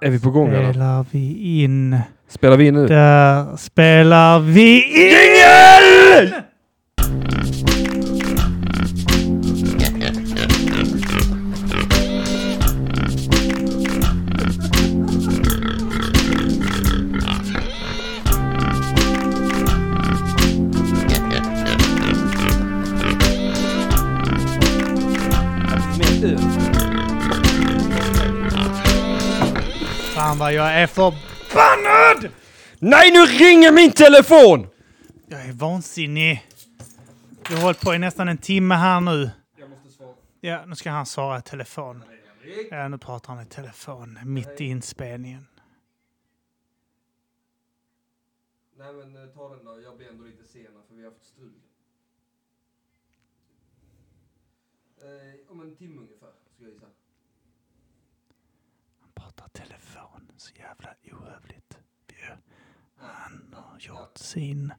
Är vi på gång eller? Spelar vi in. Spelar vi in nu? Där spelar vi in! Jag är förbannad! Nej, nu ringer min telefon! Jag är vansinnig. Vi har hållit på i nästan en timme här nu. Ja, nu ska han svara i telefon. Ja, nu pratar han i telefon mitt i inspelningen. Nej men eh, ta den då, jag blir ändå lite sen för vi har haft strul. Eh, om en timme ungefär, ska jag gissa. Han pratar telefon så jävla ohövligt. Han har gjort sin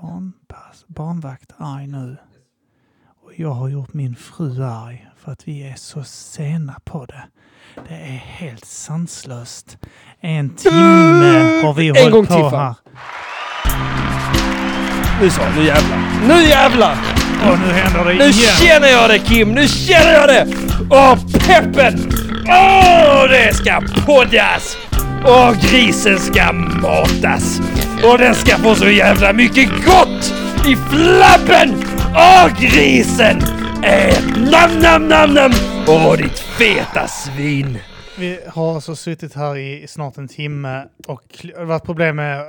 barnpass, barnvakt arg nu. Och jag har gjort min fru arg för att vi är så sena på det. Det är helt sanslöst. En timme har vi En hållit till, på fan. här. Nu så, nu jävlar. Nu jävlar! Och nu händer det Nu igen. känner jag det Kim, nu känner jag det! Åh, peppen! Åh, det ska poddas! Och grisen ska matas! Och den ska få så jävla mycket gott i flabben! Åh, grisen! Ät nam, nam, nam, nam! Åh, ditt feta svin! Vi har alltså suttit här i snart en timme och varit problem med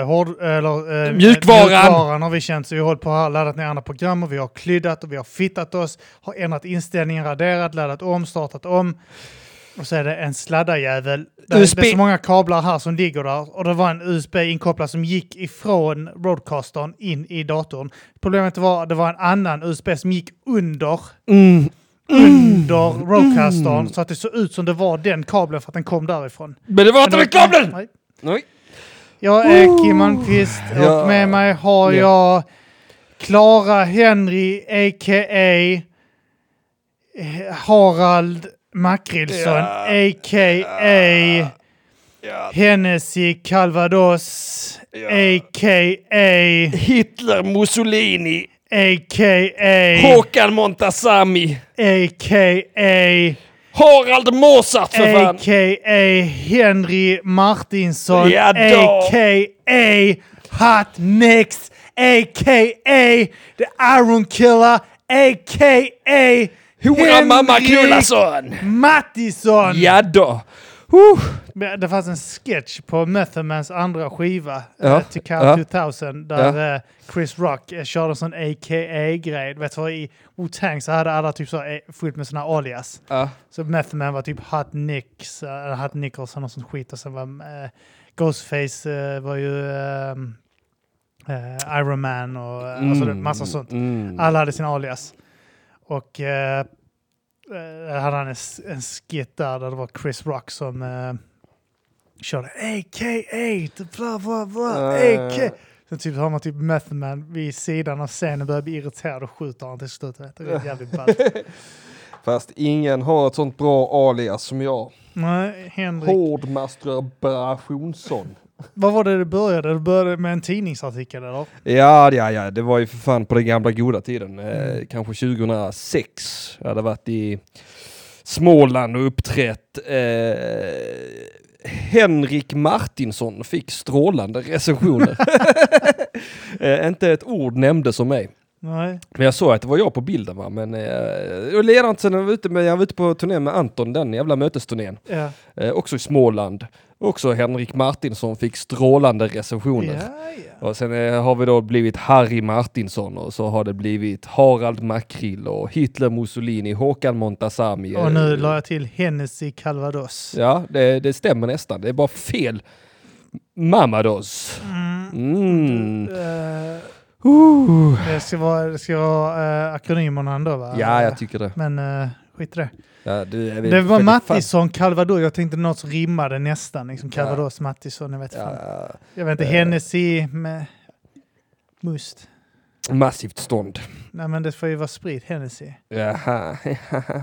uh, hård, eller, eh, Mjukvaran. mjukvaran har vi känt. Så vi har hållit på här, laddat ner andra program och vi har klyddat och vi har fittat oss, har ändrat inställningar, raderat, laddat om, startat om. Och så är det en sladdarjävel. Det, USB. är så många kablar här som ligger där och det var en USB inkopplad som gick ifrån roadcastern in i datorn. Problemet var att det var en annan USB som gick under Mm. under roadcastern så att det såg ut som det var den kabeln för att den kom därifrån. Men det var inte var- kabeln! Nej. Nej. Jag är Kim Malmqvist Ja. och med mig har Ja. jag Clara Henry a.k.a. Harald Makrilsson Ja. a.k.a. Ja. Hennessy Calvados Ja. a.k.a. Hitler, Mussolini, a.k.a. Håkan Montazami, a.k.a. Harald Mozart för fan! a.k.a. Henry Martinsson, Ja a.k.a. Hot Nicks, a.k.a. The Iron Killer, a.k.a. Hora mamma Knullason! Mattisson! Ja då. Uh. Det fanns en sketch på Methamans andra skiva, Ja, uh, ja. 2000, där eh, Chris Rock uh, körde en sån a.k.a.-grej. Vet du i Wu-Tang så hade alla typ så eh, fullt med såna alias. Ja. Så Method Man var typ Hot Nicks, uh, eller Hot Nicholson och sånt skit. Och sen var eh, Ghostface eh, var ju eh, Iron Man och alltså det, massa sånt. Mm. Alla hade sina alias. Och eh, eh, hade han en, skit där, där det var Chris Rock som eh, körde a.k.a. bla bla bla, Eh. a.k. Så typ har man typ Method Man vid sidan av scenen börjar bli irriterad och skjuter han till slut. Det är jävligt ballt. Fast ingen har ett sånt bra alias som jag. Nej, Henrik. Hård masturbationsson. Vad var det det började? Det började med en tidningsartikel eller? Ja, ja, ja, det var ju för fan på den gamla goda tiden. Eh, Mm. kanske 2006. Jag hade varit i Småland och uppträtt. Eh, Henrik Martinsson fick strålande recensioner. eh, inte ett ord nämndes om mig. Nej. Men jag såg att det var jag på bilden va, men eh, och ledaren sen jag var ute med, jag var ute på turné med Anton, den jävla mötesturnén. Ja. Eh, också i Småland. Också Henrik Martinsson fick strålande recensioner. Ja, ja. Och sen eh, har vi då blivit Harry Martinsson och så har det blivit Harald Makrill och Hitler Mussolini, Håkan Montazami. Och nu eh, la jag till Hennessy Calvados. Ja, det, det stämmer nästan. Det är bara fel. Mamados. Mm. Eh, Uh. Det ska vara, det ska vara uh, akronymerna ändå va? Ja, jag tycker det. Men uh, skit i det. Ja, du, är Det var Mattisson, Calvados. Jag tänkte något som rimmade nästan. Liksom Calvados, Mattisson. Jag vet, fan. Ja, jag vet inte, Eh. Hennessy med must. Massivt stånd. Nej men det får ju vara sprit Hennessy. Jaha.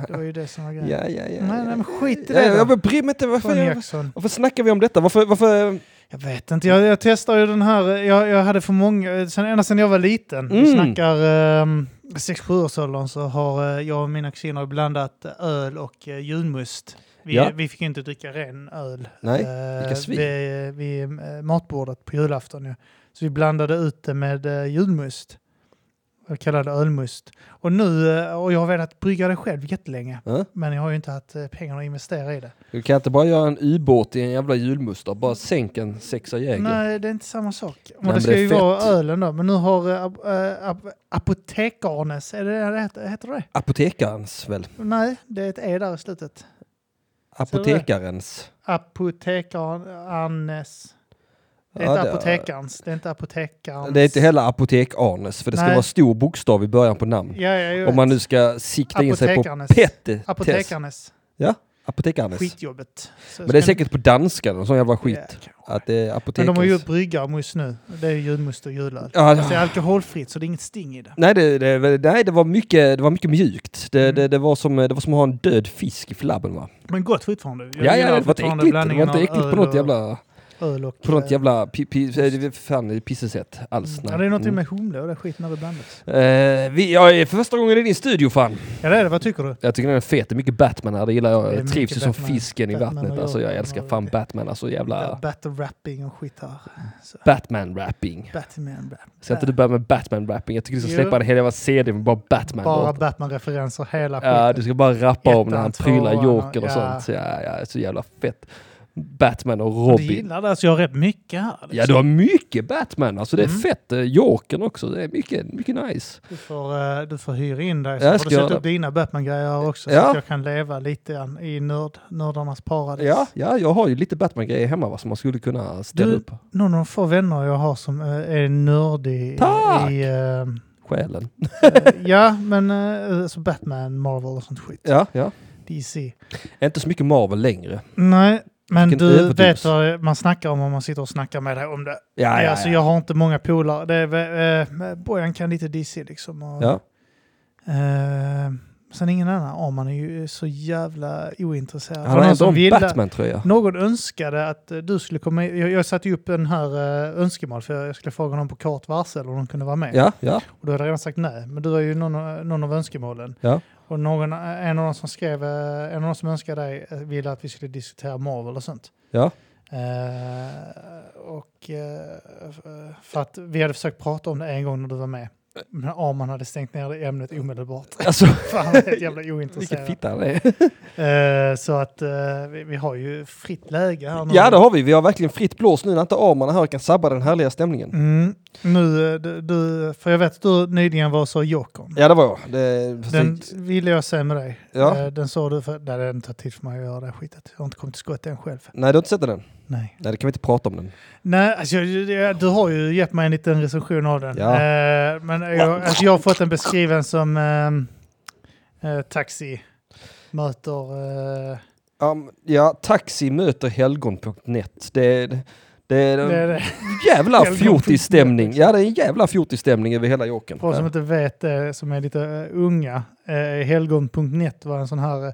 Det var ju det som var grejen. ja, ja, ja. Nej, nej men skit i Ja, det jag då. bryr mig inte. Varför, jag, Jackson. varför snackar vi om detta? Varför, varför Jag vet inte, jag, jag testar ju den här, jag, jag hade för många, sen, ända sedan jag var liten, vi Mm. snackar um, 6-7 årsåldern så har eh, jag och mina kusiner blandat öl och uh, julmust. Vi, Ja. vi fick inte dricka ren öl Nej, svin. vid, vid matbordet på julafton. Ja. Så vi blandade ut det med uh, julmust. Jag kallade det ölmust. Och nu, eh, och jag har velat brygga det själv jättelänge. Ja. Men jag har ju inte haft eh, pengarna att investera i det. Du kan inte bara göra en ubåt i en jävla julmuster. Bara sänk en sexa Jäger. Nej, det är inte samma sak. Och men det ska det ju fett. vara ölen då. Men nu har äh, äh, ap Apotekarnes, är det det heter det? Apotekarens väl? Nej, det är ett E där i slutet. Apotekarens. Apotekarnes. Det är Ja, inte det- apotekarens, det är inte apotekarens. Det är inte heller apotek-Arnes, för det ska Nej. vara stor bokstav i början på namn. Ja, ja, Om man nu ska sikta in sig på Apotekarnes. Pette. Apotekarnes. Ja, apotekarnes. Skitjobbet. Så Men det är säkert på danska, någon sån jävla skit. Ja. Att det är Men apotekens. de har gjort bryggarmust nu. Det är ju julmust och julöl. Ja, Alltså det är alkoholfritt så det är inget sting i det. Nej, det, det, nej det, var mycket, det var mycket mjukt. Det, Mm. det, det, var som, det var som att ha en död fisk i flabben va? Men gott fortfarande. Jag Ja, ja, det var inte äckligt. Det var inte äckligt på något jävla, Öl och... på något eh, jävla pi, pi, eh, fan, pissesätt alls. Ja, det är något Mm. med humle och det skiten när det blandas. Eh, vi, jag är för första gången i din studio fan. Ja det är det, vad tycker du? Jag tycker den är fet, det är mycket Batman här, det gillar jag. Det Jag trivs ju som Batman. fisken i Batman vattnet. och Alltså jag älskar fan. Batman, alltså jävla Battle rapping och skit här. Batman-rapping. Batman rap. Ska inte du börja med Batman-rapping? Jag tycker du ska släppa en hel jävla CD med bara Batman. Bara. Batman-referenser hela skiten. Ja, du ska bara rappa om när han prylar Joker och sånt. Så ja, ja, så jävla fett. Batman och Du Robin. gillar det, alltså jag har rätt mycket här. liksom. Ja, du har mycket Batman. Alltså det är Mm. fett. Eh, Jokern också. Det är mycket, mycket nice. Du får, eh, du får hyra in dig så Jag får du sätta upp dina Batman-grejer också så Ja. att jag kan leva lite i nörd, nördarnas paradis. Ja, ja, jag har ju lite Batman-grejer hemma va, som man skulle kunna ställa Du- upp. Någon av de få vänner jag har som eh, är nördig Tack! i... eh, Själen. ja, men uh, alltså Batman, Marvel och sånt skit. Ja, ja. DC. Inte så mycket Marvel längre. Nej, men Vilken du vet vad man snackar om om man sitter och snackar med dig om det. Ja, ja, Alltså, ja. jag har inte många polare. Det är, eh, Bojan kan lite DC liksom. Och, ja. eh, sen ingen annan. Oh, man är ju så jävla ointresserad. Han har någon ändå en Batman-tröja. Någon önskade att eh, du skulle komma. Jag, jag satte upp den här uh, önskemål för jag skulle fråga honom på kort varsel om de kunde vara med. Ja, ja. Och du hade redan sagt nej. Men du var ju någon, någon av önskemålen. Ja. Och någon, en av de som skrev, eh, en av de som önskade dig eh, ville att vi skulle diskutera Marvel och sånt. Ja. Eh, och eh, för att vi hade försökt prata om det en gång när du var med. Men Arman hade stängt ner det ämnet omedelbart. Alltså, För han helt jävla vilken ointresserad. fitta han är. Eh, så att vi, vi har ju fritt läge här nu. Ja, det har vi. Vi har verkligen fritt blås nu när inte Arman är här och kan sabba den härliga stämningen. Mm, nu, eh, du, för jag vet att du nyligen var så Jokern. Ja, det var jag. Det, Den ville jag se med dig. Ja. Eh, Den sa du för... Nej, det har inte tid för mig att göra det skitet. Jag har inte kommit till skott än själv. Nej, du har inte sett den? Nej. Nej, det kan vi inte prata om den. Nej, alltså, du har ju gett mig en liten recension av den. Ja. Eh, men jag, alltså, jag har fått den beskriven som eh, taxi möter... Eh, Um, ja, taxi möter helgon.net. Det, det, det är en det är det. jävla fjortisstämning. Ja, det är en jävla fjortisstämning över hela Jokern. För oss som inte vet det, som är lite eh, unga, eh, helgon.net var en sån här eh,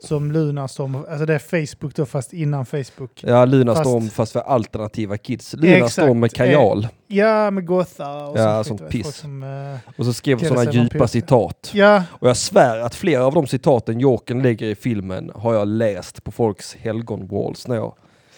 som Lunarstorm, alltså det är Facebook då fast innan Facebook. Ja, Lunarstorm Fast- fast för alternativa kids. Lunarstorm med kajal. Ja, med gothar och Ja, sånt skit, piss. Som, eh, Och så skrev sådana djupa vampyr. citat. ja, Och jag svär att flera av de citaten Jokern lägger i filmen har jag läst på folks helgon-walls när jag...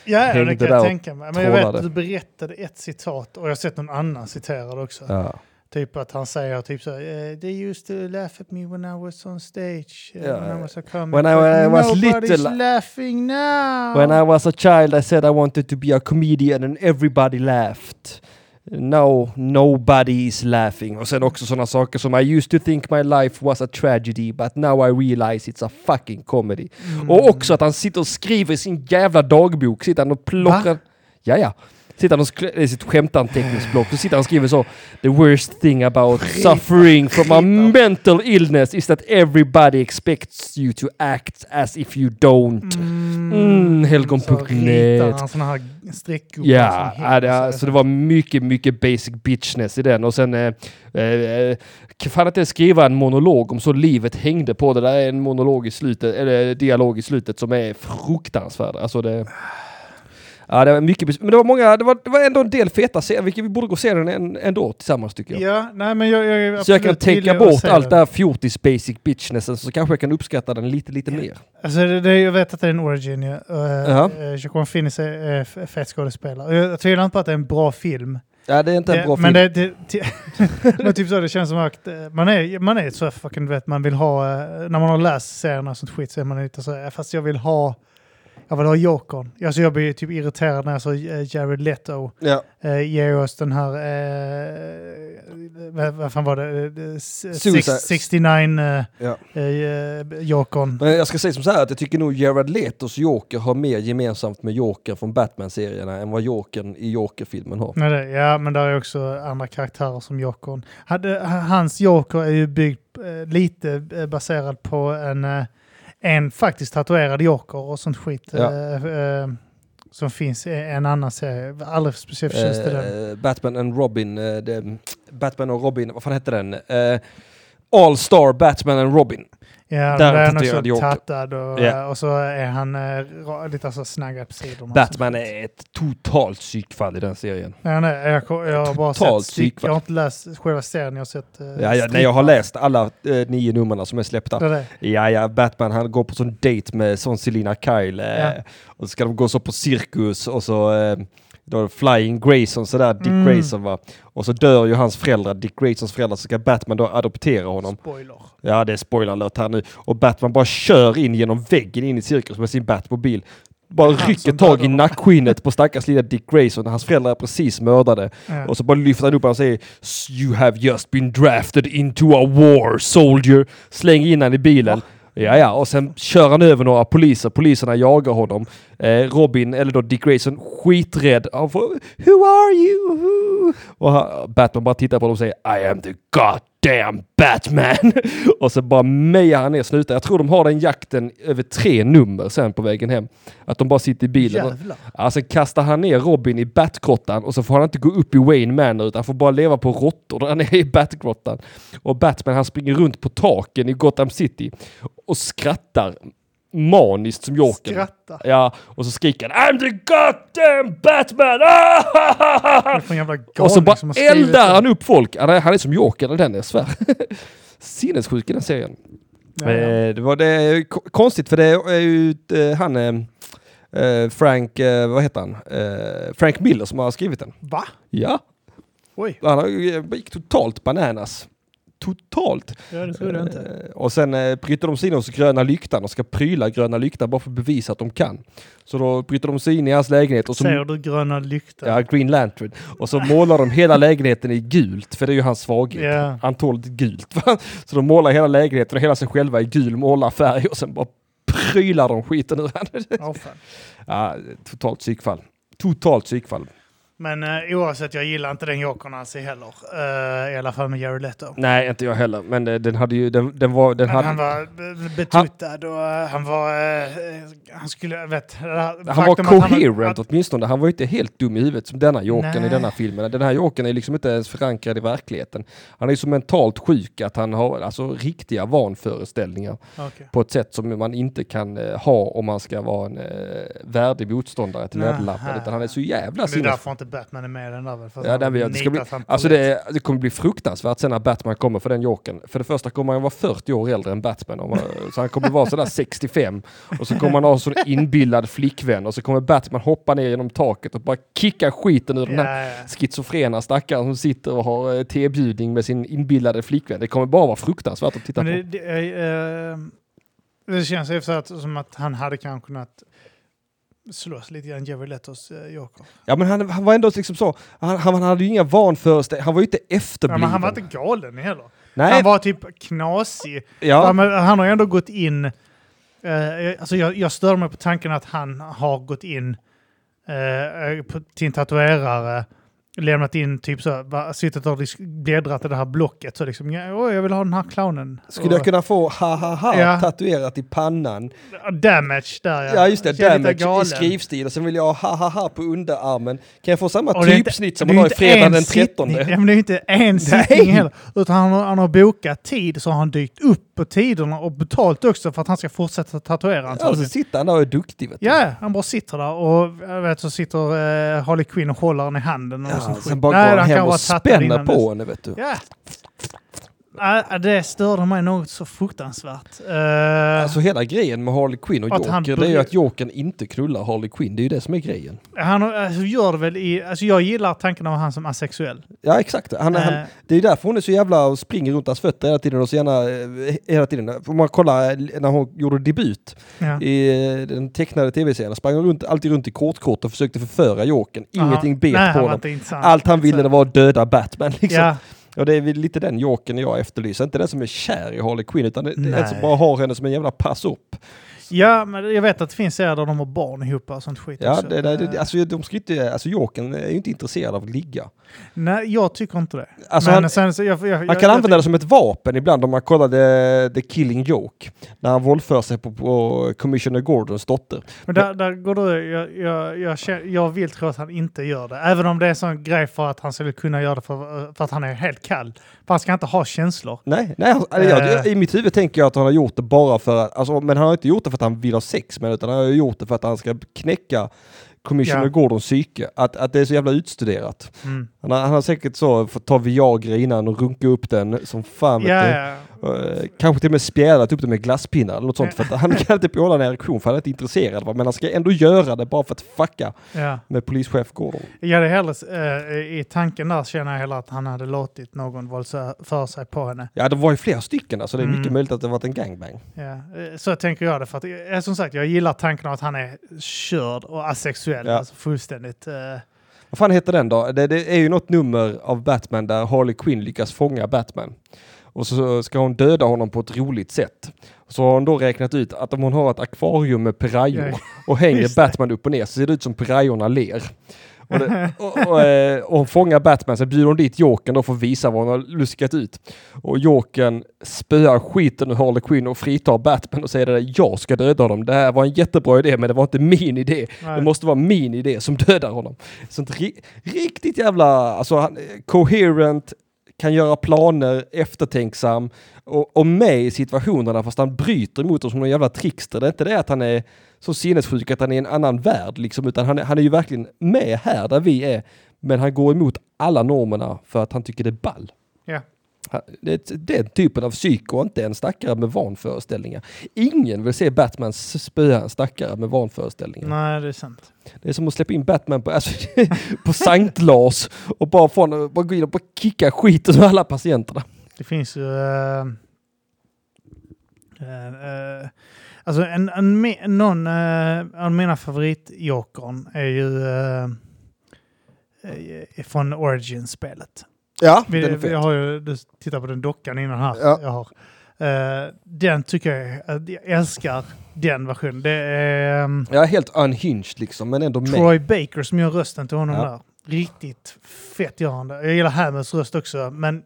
ja Hängde det kan jag tänka mig. Men jag vet att du berättade ett citat och jag har sett någon annan citera det också. Ja. Typ att han säger typ så här, eh, They used to laugh at me when I was on stage. uh, Ja, when I was a comic. When I- when I was little- laughing now. When I was a child I said I wanted to be a comedian and everybody laughed. No, nobody is laughing. Och sen också sådana saker som I used to think my life was a tragedy but now I realize it's a fucking comedy. Mm. Och också att han sitter och skriver i sin jävla dagbok, sitter han och plockar... Ja, ja. Sitter han och i sitt skämtanteckningsblock, så sitter han och skriver så The worst thing about suffering from a mental illness is that everybody expects you to act as if you don't. Mm, Så Helgon.net. han såna här streckgubbar Ja, som ja det, alltså det var mycket, mycket basic bitchness i den. Och sen eh, eh, kan fan inte skriva en monolog om så livet hängde på det. där är en monolog i slutet, eller dialog i slutet som är fruktansvärd. Alltså det... Ja, det var mycket, men det var många, det var, det var ändå en del feta serier, vilket vi borde gå och se den en, ändå tillsammans tycker jag. Ja, nej men jag, jag så jag kan tänka bort allt det här fjortis basic bitchnessen så kanske jag kan uppskatta den lite, lite mer. Alltså det, det, jag vet att det är en origin. Ja. Uh, Ja. uh, Joaquin Phoenix är, f- fet skådespelare. Jag, jag tvivlar inte på att det är en bra film. Ja, det är inte en bra men film. det, det, men typ så, det känns som att eh, man är, man är så fucking, du vet, man vill ha, eh, när man har läst serierna och sånt skit så är man lite så, här, fast jag vill ha, jag vill ha Jokern. Alltså jag blir typ irriterad när jag såg eh, Jared Leto Ja. eh, ge oss den här, eh, vad, vad fan var det, Eh, six- 69 eh, Ja. eh, Jokern. Men jag ska säga som så här att jag tycker nog Jared Letos Joker har mer gemensamt med Joker från Batman-serierna än vad Jokern i Joker-filmen har. Nej, det, ja, men där är också andra karaktärer som Jokern. Hans Joker är ju byggd eh, lite eh, baserad på en, eh, en faktiskt tatuerad Joker och sånt skit. Ja. eh, eh, som finns i en annan serie. Aldrig speciellt förtjust i den. Eh, Batman and Robin, eh, det, Batman och Robin, vad fan hette den? Eh, All Star Batman and Robin. Ja, där är han också Joker. tattad och, Ja. och så är han ra- lite så snaggad på sidorna. Batman är ett totalt psykfall i den serien. Ja, nej, jag, jag har bara Totalt sett styck. Jag har inte läst själva serien, jag har sett... eh, Ja, ja, nej, jag har läst alla eh, nio numren som är släppta. Det det. Ja, ja, Batman han går på sån date med sån Selina Kyle. Ja. Och så ska de gå så på cirkus och så då Flying Grayson sådär, Dick Mm. Grayson va. Och så dör ju hans föräldrar, Dick Graysons föräldrar, så ska Batman då adoptera honom. Spoiler. Ja, det är spoiler alert här nu. Och Batman bara kör in genom väggen in i cirkus med sin Batmobil. Bara rycker tag i nackskinnet på stackars lilla Dick Grayson. Hans föräldrar är precis mördade. Ja. Och så bara lyfter han upp honom och säger You have just been drafted into a war soldier. Slänger in han i bilen. Ja, ja, och sen kör han över några poliser. Poliserna jagar honom. Eh, Robin, eller då Dick Grayson, skiträdd. Han får, Who are you? Och han, Batman bara tittar på honom och säger I am the God! Goddamn Batman. och så bara mejar han ner snuten. Jag tror de har den jakten över tre nummer sen på vägen hem. Att de bara sitter i bilen. Jävlar. Ja, sen kastar han ner Robin i Batgrottan och så får han inte gå upp i Wayne Manor utan han får bara leva på råttor där är i Batgrottan. Och Batman han springer runt på taken i Gotham City och skrattar maniskt som Joker. Skratta. Ja, och så skriker han I'm the goddamn Batman! Ah! Och så bara eldar han upp folk. Han är, han är som Joker i den, jag svär. Sinnessjuk i den serien. Ja, ja. Eh, Det var det konstigt för det är ju eh, han eh, Frank, eh, vad heter han? Eh, Frank Miller som har skrivit den. Va? Ja, Oj, han gick totalt bananas. Totalt. ja, det trodde jag inte. Eh, Och sen eh, bryter de sig in hos gröna lyktan och ska pryla gröna lyktan bara för att bevisa att de kan. Så då bryter de sig in i hans lägenhet och så Ser du gröna lyktor? Ja, Green Lantern. Och så målar de hela lägenheten i gult, för det är ju hans svaghet. Ja. Han tål gult. Va? Så de målar hela lägenheten och hela sig själva i gul målarfärg och sen bara prylar de skiten ur honom. Fan. Ja, totalt psykfall. Totalt psykfall. Men eh, oavsett, jag gillar inte den Jokern alls heller. Eh, I alla fall med Jared Leto. Nej, inte jag heller. Men eh, den hade ju, den, den var, den Men hade... han var be- betuttad och eh, han var... eh, han skulle, vet... Han var coherent åtminstone. Han var ju inte helt dum i huvudet som denna Jokern i Nej. denna filmen. Den här Jokern är liksom inte ens förankrad i verkligheten. Han är ju så mentalt sjuk att han har alltså riktiga vanföreställningar. Okej. på ett sätt som man inte kan eh, ha om man ska vara en eh, värdig motståndare till Nähä. Utan han är så jävla Men det är sinnes... därför inte Batman är med i den där väl? Ja, det, vet- det, ska bli, alltså det, det kommer bli fruktansvärt sen när Batman kommer för den jokern. För det första kommer han vara 40 år äldre än Batman. Om, så han kommer vara sådär 65. Och så kommer han ha en sån inbillad flickvän. Och så kommer Batman hoppa ner genom taket och bara kicka skiten ur den här Ja, ja. schizofrena stackaren som sitter och har eh, tebjudning med sin inbillade flickvän. Det kommer bara vara fruktansvärt att titta Men på. det, det, är, eh, det känns efter att, som att han hade kanske kunnat slåss lite grann Jared Letos uh, Joker. Ja men han, han var ändå liksom så, han, han hade ju inga vanföreställningar, han var ju inte Ja, efterbliven. men han var inte galen heller. Nej, Han var typ knasig. Ja. ja, men han har ändå gått in... eh, alltså jag, jag stör mig på tanken att han har gått in eh, på, till en tatuerare lämnat in typ så, suttit och bläddrat i det här blocket så liksom, ja, åh, jag vill ha den här clownen. Skulle jag Och- kunna få ha ha ha Ja. tatuerat i pannan? Damage där ja. Ja just det, Jag känner damage i skrivstil och sen vill jag ha ha ha på underarmen. Kan jag få samma Och typsnitt som man har i fredag en den 13? sittning. Ja, men det är inte en sittning heller. Utan han har, han har bokat tid så har han dykt upp på tiderna och betalt också för att han ska fortsätta tatuera Ja, så sitter han där och är duktig vet du. Ja, han bara sitter där och jag vet så sitter uh, Harley Quinn och håller den i handen. Och Ja, sånt skit. sen bara Nej, går han kan hem vara och spänner på henne vet du. Ja. Ja, det störde mig något så fruktansvärt. Eh, Alltså hela grejen med Harley Quinn och Joker, det är ju att Jokern inte knullar Harley Quinn. Det är ju det som är grejen. han alltså, gör väl i... Alltså, jag gillar tanken av han som asexuell. Ja exakt. Han, han, Eh, det är därför hon är så jävla och springer runt hans fötter hela tiden och så gärna eh, hela tiden. Om man kollar när hon gjorde debut ja. i den tecknade tv-serien sprang hon runt, alltid runt i kortkort och försökte förföra Jokern. Ingenting bet Nej, på honom. Allt han ville var att döda Batman. Liksom. Ja, Och det är väl lite den Jokern jag efterlyser. Inte den som är kär i Harley Quinn utan det det är en som bara har henne som en jävla pass upp. Ja, men jag vet att det finns serier där de har barn ihop och sånt skit Ja, det, det, det, Eh, alltså, de ska inte, alltså Jokern är ju inte intresserad av att ligga. Nej, jag tycker inte det. Alltså, men han- sen, så jag, jag, Man jag, kan använda det som ett vapen ibland om man kollar The, Killing Joke. När han våldför sig på, på Commissioner Gordons dotter. Men där, där går du, jag, jag, jag, vill tro att han inte gör det. Även om det är en sån grej för att han skulle kunna göra det för, för att han är helt kall. För han ska inte ha känslor. Nej, nej han- jag, Eh. i mitt huvud tänker jag att han har gjort det bara för att, alltså, men han har inte gjort det för att han vill ha sex med utan han har gjort det för att han ska knäcka Commissioner Ja. Gordons psyke. Att, att det är så jävla utstuderat. Mm. Han har, han har säkert så fått ta Viagra innan och runka upp den som fan vet Ja, ja. Eh, kanske till och med spjällat upp det med glasspinnar eller något sånt. För att han kan inte behålla en erektion för han är inte intresserad. Va? Men han ska ändå göra det bara för att fucka ja. med polischef Gordon. Jag hade hellre, eh, I tanken där känner jag hellre att han hade låtit någon våldsa för sig på henne. Ja, det var ju flera stycken alltså. Det är mycket Mm. möjligt att det varit en gangbang. Ja. eh, Så tänker jag det. För att, eh, som sagt, jag gillar tanken av att han är körd och asexuell. Ja. Alltså fullständigt. eh, Vad fan heter den då? Det, det är ju något nummer av Batman där Harley Quinn lyckas fånga Batman. Och så ska hon döda honom på ett roligt sätt. Så har hon då räknat ut att om hon har ett akvarium med pirayor och hänger det. Batman upp och ner så ser det ut som pirayorna ler. Och, det, och, och, eh, och hon fångar Batman, så bjuder hon dit Jokern då för att visa vad hon har luskat ut. Och Jokern spöar skiten ur Harley Quinn och fritar Batman och säger att jag ska döda honom. Det här var en jättebra idé men det var inte min idé. Det nej. måste vara min idé som dödar honom. Sånt ri- riktigt jävla, alltså han, coherent, kan göra planer, eftertänksam och, och med i situationerna fast han bryter emot dem som någon jävla trickster. Det är inte det att han är så sinnessjuk att han är i en annan värld liksom, utan han är, han är ju verkligen med här där vi är. Men han går emot alla normerna för att han tycker det är ball. Ja. Det den typen av psyko, inte en stackare med vanföreställningar. Ingen vill se Batman spöa en stackare med vanföreställningar. Nej, det är sant. Det är som att släppa in Batman på, alltså, på Sankt Lars och bara, honom- bara gå in och bara kicka skiten ur alla patienterna. Det finns ju... eh, eh, eh, alltså en, en, me- någon av mina favoritjokern är ju från Origin-spelet. Ja, Vi, den är fet. har ju, du tittar på den dockan innan här. Ja. Jag har. Eh, den tycker jag, jag älskar den versionen. Det är um, Jag är helt unhinged liksom, men ändå med. Troy Baker som gör rösten till honom Ja. där. Riktigt fett gör han det. Jag gillar Hammers röst också, men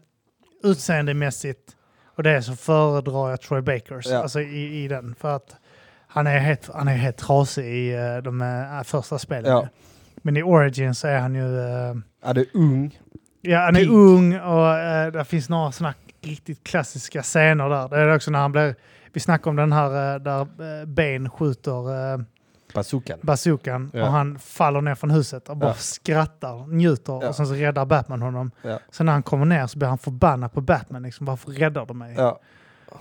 utseendemässigt och det så föredrar jag Troy Bakers Ja. alltså i, i den. För att han är helt, han är helt trasig i eh, de eh, första spelen. Ja. Men i Origin så är han ju... eh, Ja, det är ung. Ja, han är Pigg. ung och uh, det finns några sådana riktigt klassiska scener där. Det är också när han blir... Vi snackade om den här eh, där uh, Ben skjuter uh, Bazookan. bazookan Ja. och han faller ner från huset och bara Ja. skrattar, njuter Ja. och sen så räddar Batman honom. Ja. Sen när han kommer ner så blir han förbannad på Batman. Liksom, Varför räddar du mig?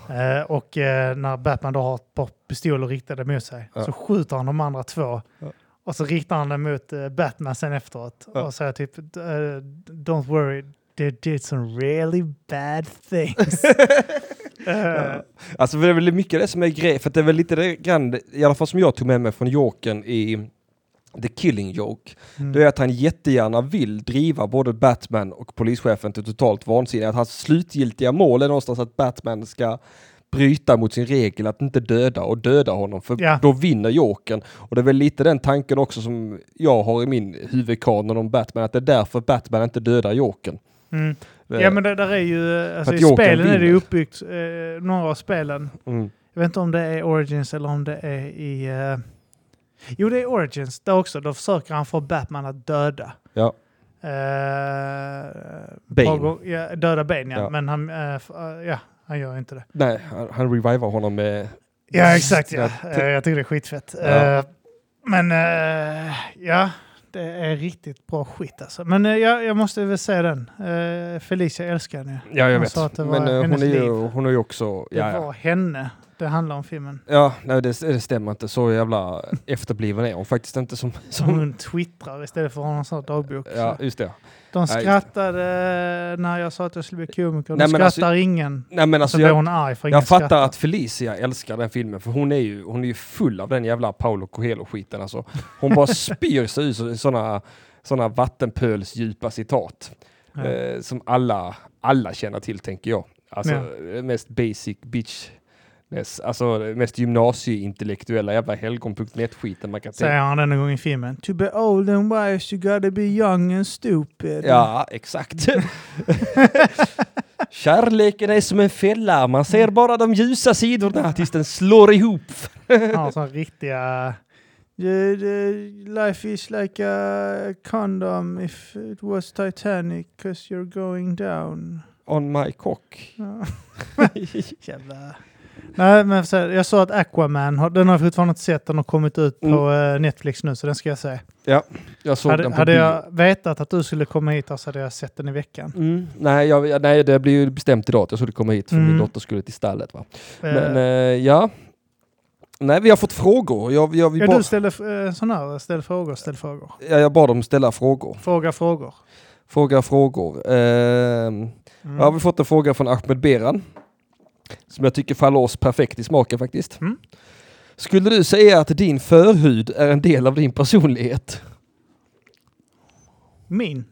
Eh, och eh, när Batman då har ett par pistoler riktade mot sig så skjuter han de andra två. Ja. Och så riktar han den mot eh, Batman sen efteråt Ja. och säger typ eh, Don't worry, they did some really bad things. Eh, Alltså det är väl mycket det som är grej, för det är väl lite det grann, i alla fall som jag tog med mig från Jokern i The Killing Joke, mm. det är att han jättegärna vill driva både Batman och polischefen till totalt vansinne. Att hans slutgiltiga mål är någonstans att Batman ska bryta mot sin regel att inte döda och döda honom för Ja. då vinner Jokern. Och det är väl lite den tanken också som jag har i min huvudkanon om Batman, att det är därför Batman inte dödar Jokern. Mm. Eh, Ja men det där är ju, alltså i spelen är det vinner. uppbyggt, eh, några av spelen, mm. jag vet inte om det är Origins eller om det är i... eh, jo det är Origins där också, då försöker han få Batman att döda. Ja. Eh, Bane. gång- Ja, döda Bane ja, Ja. men han, eh, eh, ja, han gör inte det. Nej, han, han revivar honom med... Ja exakt ja, Ja, jag tycker det är skitfett. Ja. Eh, men eh, ja, det är riktigt bra skit alltså. Men eh, jag, jag måste väl säga den. Felicia älskar henne. Ja, jag Hon vet. sa att det var Men eh, hon, hennes är ju, liv. hon är ju också... Det ja. var henne det handlar om filmen. ja nej, det, det stämmer inte. Så jävla efterbliven är hon faktiskt inte som... Som hon twittrar istället för att ha någon sån här dagbok. ja, Så just det. De skrattade när jag sa att jag skulle bli komiker. Nej, De men skrattar alltså- ingen. Nej men så alltså blir jag, hon arg för ingen jag fattar skrattar. att Felicia älskar den filmen för hon är ju, hon är ju full av den jävla Paolo Coelho-skiten alltså. Hon bara spyr sig ut sådana såna vattenpölsdjupa citat. Ja. Eh, som alla, alla känner till tänker jag. Alltså Ja. mest basic bitch. Alltså mest gymnasieintellektuella jävla helgon.net-skiten man kan Säger han denna gång i filmen. To be old and wise you gotta be young and stupid. Ja, exakt. Kärleken är som en fälla, man ser bara de ljusa sidorna tills den slår ihop. Han har sådana riktiga... The, the life is like a condom if it was Titanic cause you're going down. On my cock. Jävla... Nej, men här, jag sa att Aquaman, har- den har jag fortfarande inte sett, den har kommit ut på Mm. eh, Netflix nu så den ska jag se. Jag såg Hade, den på hade bio. jag vetat att du skulle komma hit så hade jag sett den i veckan. Mm, nej, jag, nej, det blir ju bestämt idag att jag skulle komma hit för Mm. min dotter skulle till stallet. Va? Eh, Men eh, ja. Nej, vi har fått frågor. Jag, jag, vi ja, bad, du ställde eh, sån här, ställ frågor, ställ frågor. ja, jag bad dem ställa frågor. Fråga frågor. Fråga frågor. Ehm, Mm. Jag har vi fått en fråga från Ahmed Beran. Som jag tycker faller oss perfekt i smaken faktiskt. Mm. Skulle du säga att din förhud är en del av din personlighet? Min.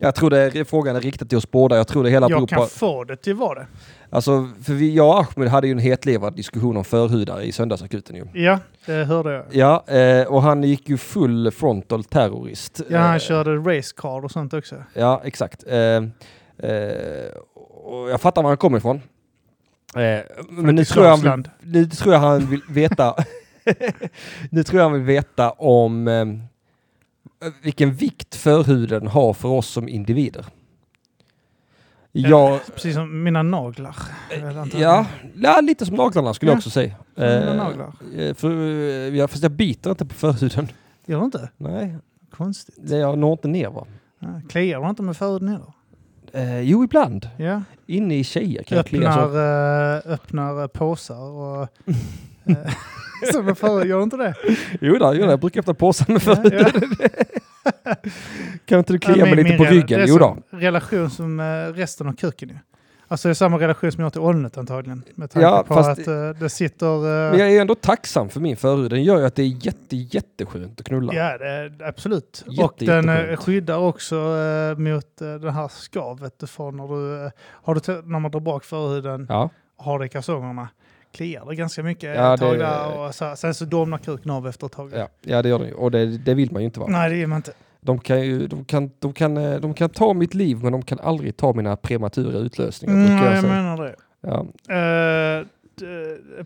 Jag tror det är, frågan är riktad till oss båda. Jag tror det hela Jag kan på... få det till vad det. Alltså, för vi, jag och Ahmed hade ju en hetlevad diskussion om förhudar i söndagsakuten ju. Ja, det hörde jag. Ja, eh, och han gick ju full frontal terrorist. Ja, han Eh, körde racecard och sånt också. Ja, exakt. Eh, eh, och jag fattar var han kommer ifrån. Eh, men nu tror, jag han nu tror jag han vill veta Nu tror jag han vill veta om eh, vilken vikt förhuden har för oss som individer. Ja, Precis som mina naglar. antagligen. ja, ja, lite som naglarna skulle Ja, jag också säga. mina Eh, naglar. eh, för, eh, ja, fast jag biter inte på förhuden. Gör du inte? Nej, Konstigt. jag når inte ner va. Kliar du inte med förhuden heller? Eh, jo, ibland. Ja. Inne i tjejer kan jag klia Öppnar, så. äh, öppnar äh, påsar och... äh, som förhud, gör inte det? Jo, då, jo då, jag brukar öppna påsen med Ja, ja. Kan inte du Ja, klia mig min- lite på ryggen? Jo då. relation som äh, resten av kuken. Alltså det är samma relation som jag har till ollonet antagligen. Med tanke Ja, på att äh, det sitter... äh, Men jag är ändå tacksam för min förhud. Den gör ju att det är jätte, jätteskönt att knulla. Ja, det absolut. Jätte, och den äh, jätteskönt. skyddar också äh, mot äh, det här skavet du får när du... har du när man drar bak förhuden Ja. har det i kalsongerna. Kliar det ganska mycket Ja, ett tag det- där och så, sen så domnar kuken av efter ett tag. Ja, ja, det gör den ju. Och det, det vill man ju inte vara. Nej, det gör man inte. De kan, ju, de, kan, de, kan, eh, de kan ta mitt liv men de kan aldrig ta mina prematura utlösningar. Mm, jag, jag menar det. Ja. Uh,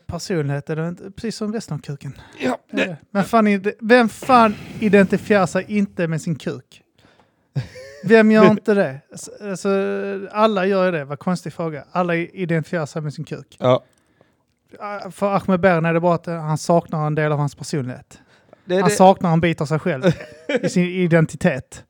personlighet är det inte, precis som resten av kuken. Ja, Det. Men fan, vem fan identifierar sig inte med sin kuk? Vem gör inte det? Alltså, alla gör ju det, vad konstig fråga. Alla identifierar sig med sin kuk. ja. Uh, För Ahmed Bern är det bara att han saknar en del av hans personlighet. Det, Han det, saknar en bit av sig själv i sin identitet.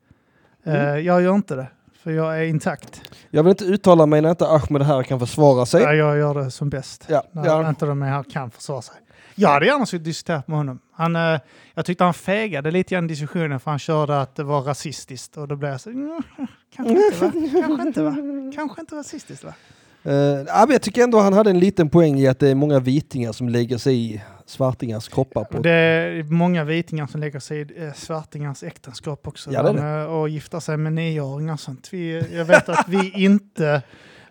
Uh, Mm. Jag gör inte det, för jag är intakt. jag vill inte uttala mig när inte Ahmed här kan försvara sig. Ja, jag gör det som bäst. Ja, När ja. inte de är här kan försvara sig. Jag hade gärna diskuterat med honom. Han, eh, jag tyckte han fegade lite grann i diskussionen för han körde att det var rasistiskt och då blev jag så, mm, kanske inte va? Kanske inte va? Kanske inte rasistiskt va? Eh, ja, men jag tycker ändå han hade en liten poäng i att det är många vitingar som lägger sig i svartingars kroppar. På, Det är många vitingar som lägger sig i eh, svartingars äktenskap också. Ja, det är De, eh, och gifter sig med nioåringar och sånt. Vi, jag vet att vi inte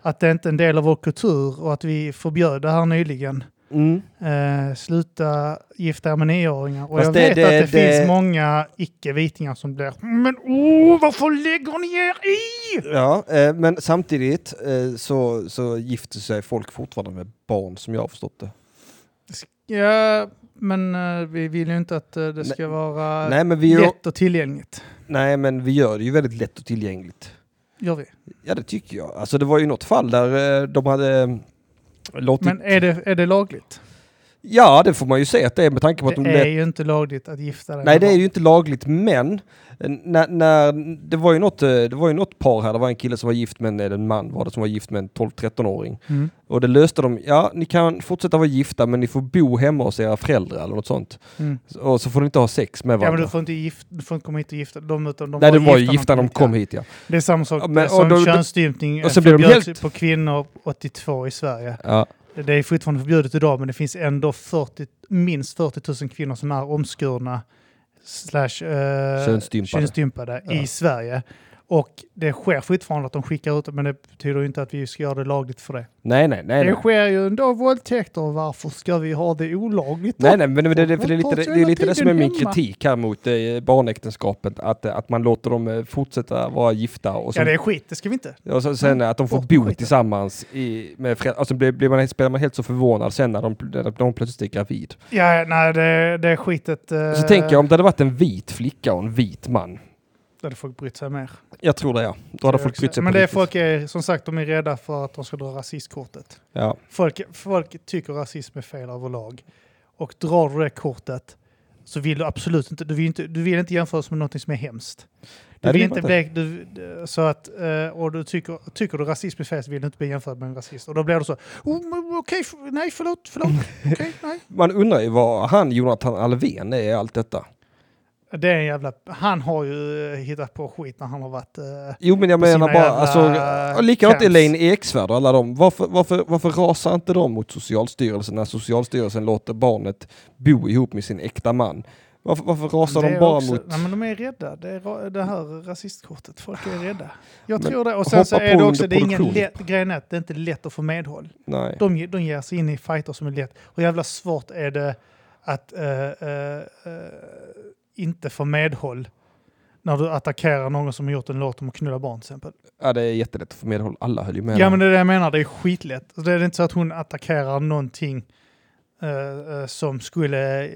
att det inte är en del av vår kultur och att vi förbjöd det här nyligen. Mm. Eh, sluta gifta er med nioåringar. Och Fast jag det- vet det- att det, det- finns många icke-vitingar som blir Men åh, varför lägger ni er i? Ja, eh, men samtidigt eh, så, så gifter sig folk fortfarande med barn som jag har förstått det. Ja, men eh, vi vill ju inte att eh, det ska vara Nej men, vi, lätt och tillgängligt. nej men vi gör det ju väldigt lätt och tillgängligt. Gör vi. Ja det tycker jag. Alltså det var ju något fall där eh, de hade låtit... Men är det, är det lagligt? Ja det får man ju säga att det är med tanke på att de Det är ju inte lagligt att gifta dig Nej det är ju inte lagligt men eh, när, när, det, var ju något, eh, det var ju något par här, det var en kille som var gift med en, en man var det som var gift med en 12-13-åring. Mm. Och det löste de, ja ni kan fortsätta vara gifta men ni får bo hemma hos era föräldrar eller något sånt. Mm. Och så får ni inte ha sex med Ja, varandra. men du får inte, gift, du får inte komma hit och gifta dem. Utan de Nej, det var ju gifta när de kom hit ja. Det är samma sak Ja, men- som då- könsstympning och så de förbjöds helt- på kvinnor 82 i Sverige. ja. Det är fortfarande förbjudet idag, men det finns ändå 40, minst 40 000 kvinnor som är omskurna slash eh, Könsstympade. könsstympade Ja. i Sverige. Och det sker fortfarande att de skickar ut det, men det betyder ju inte att vi ska göra det lagligt för det. Nej nej nej. Det Nej sker ju ändå våldtäkter, varför ska vi ha det olagligt då? nej, nej men det, det, för det är lite, det, är lite det som är min hemma. kritik här mot eh, barnäktenskapet. Att, eh, att man låter dem eh, fortsätta vara gifta och, Ja, sen, det är skit, det ska vi inte. och så, sen att de får bo skiten. tillsammans i, med föräldrar. Och så blir, blir man, spelar man helt så förvånad sen när de, när de plötsligt är gravid. Ja, nej, det, det är skitet. Eh, Så tänker jag om det hade varit en vit flicka och en vit man. Då hade folk brytt sig mer. Jag tror det ja. Då hade folk brytt sig Men det är riktigt. folk är, som sagt, de är rädda för att de ska dra rasistkortet. Ja. Folk, folk tycker rasism är fel överlag. Och drar du det kortet så vill du absolut inte, du vill inte, du vill inte jämföras med något som är hemskt. Du Nej, vill inte bli, du, så att, eh, och du tycker, tycker du rasism är fel så vill du inte bli jämförd med en rasist. Och då blir det så, oh, okej, f- nej förlåt, förlåt, okej, nej. Man undrar ju vad han Jonathan Alvén är i allt detta. Det är en jävla, han har ju eh, hittat på skit när han har varit... eh, Jo men jag menar bara, alltså, likadant camps. Elaine Eksvärd och alla dem. Varför, varför, varför rasar inte de mot Socialstyrelsen när Socialstyrelsen låter barnet bo ihop med sin äkta man? Varför, varför rasar de bara också, mot... Nej, men de är rädda. Det är det här rasistkortet. Folk är rädda. Jag Men tror det. Och sen så är det också, det är ingen lätt, grejen är att det är inte lätt att få medhåll. Nej. De, de ger sig in i fighter som är lätt. Och jävla svårt är det att eh, eh, eh, inte få medhåll när du attackerar någon som har gjort en låt om att knulla barn till exempel. Ja det är jättelätt att få medhåll. Alla höll ju med. Ja men det är det jag menar, det är skitlätt. Alltså, Det är inte så att hon attackerar någonting eh, eh, som skulle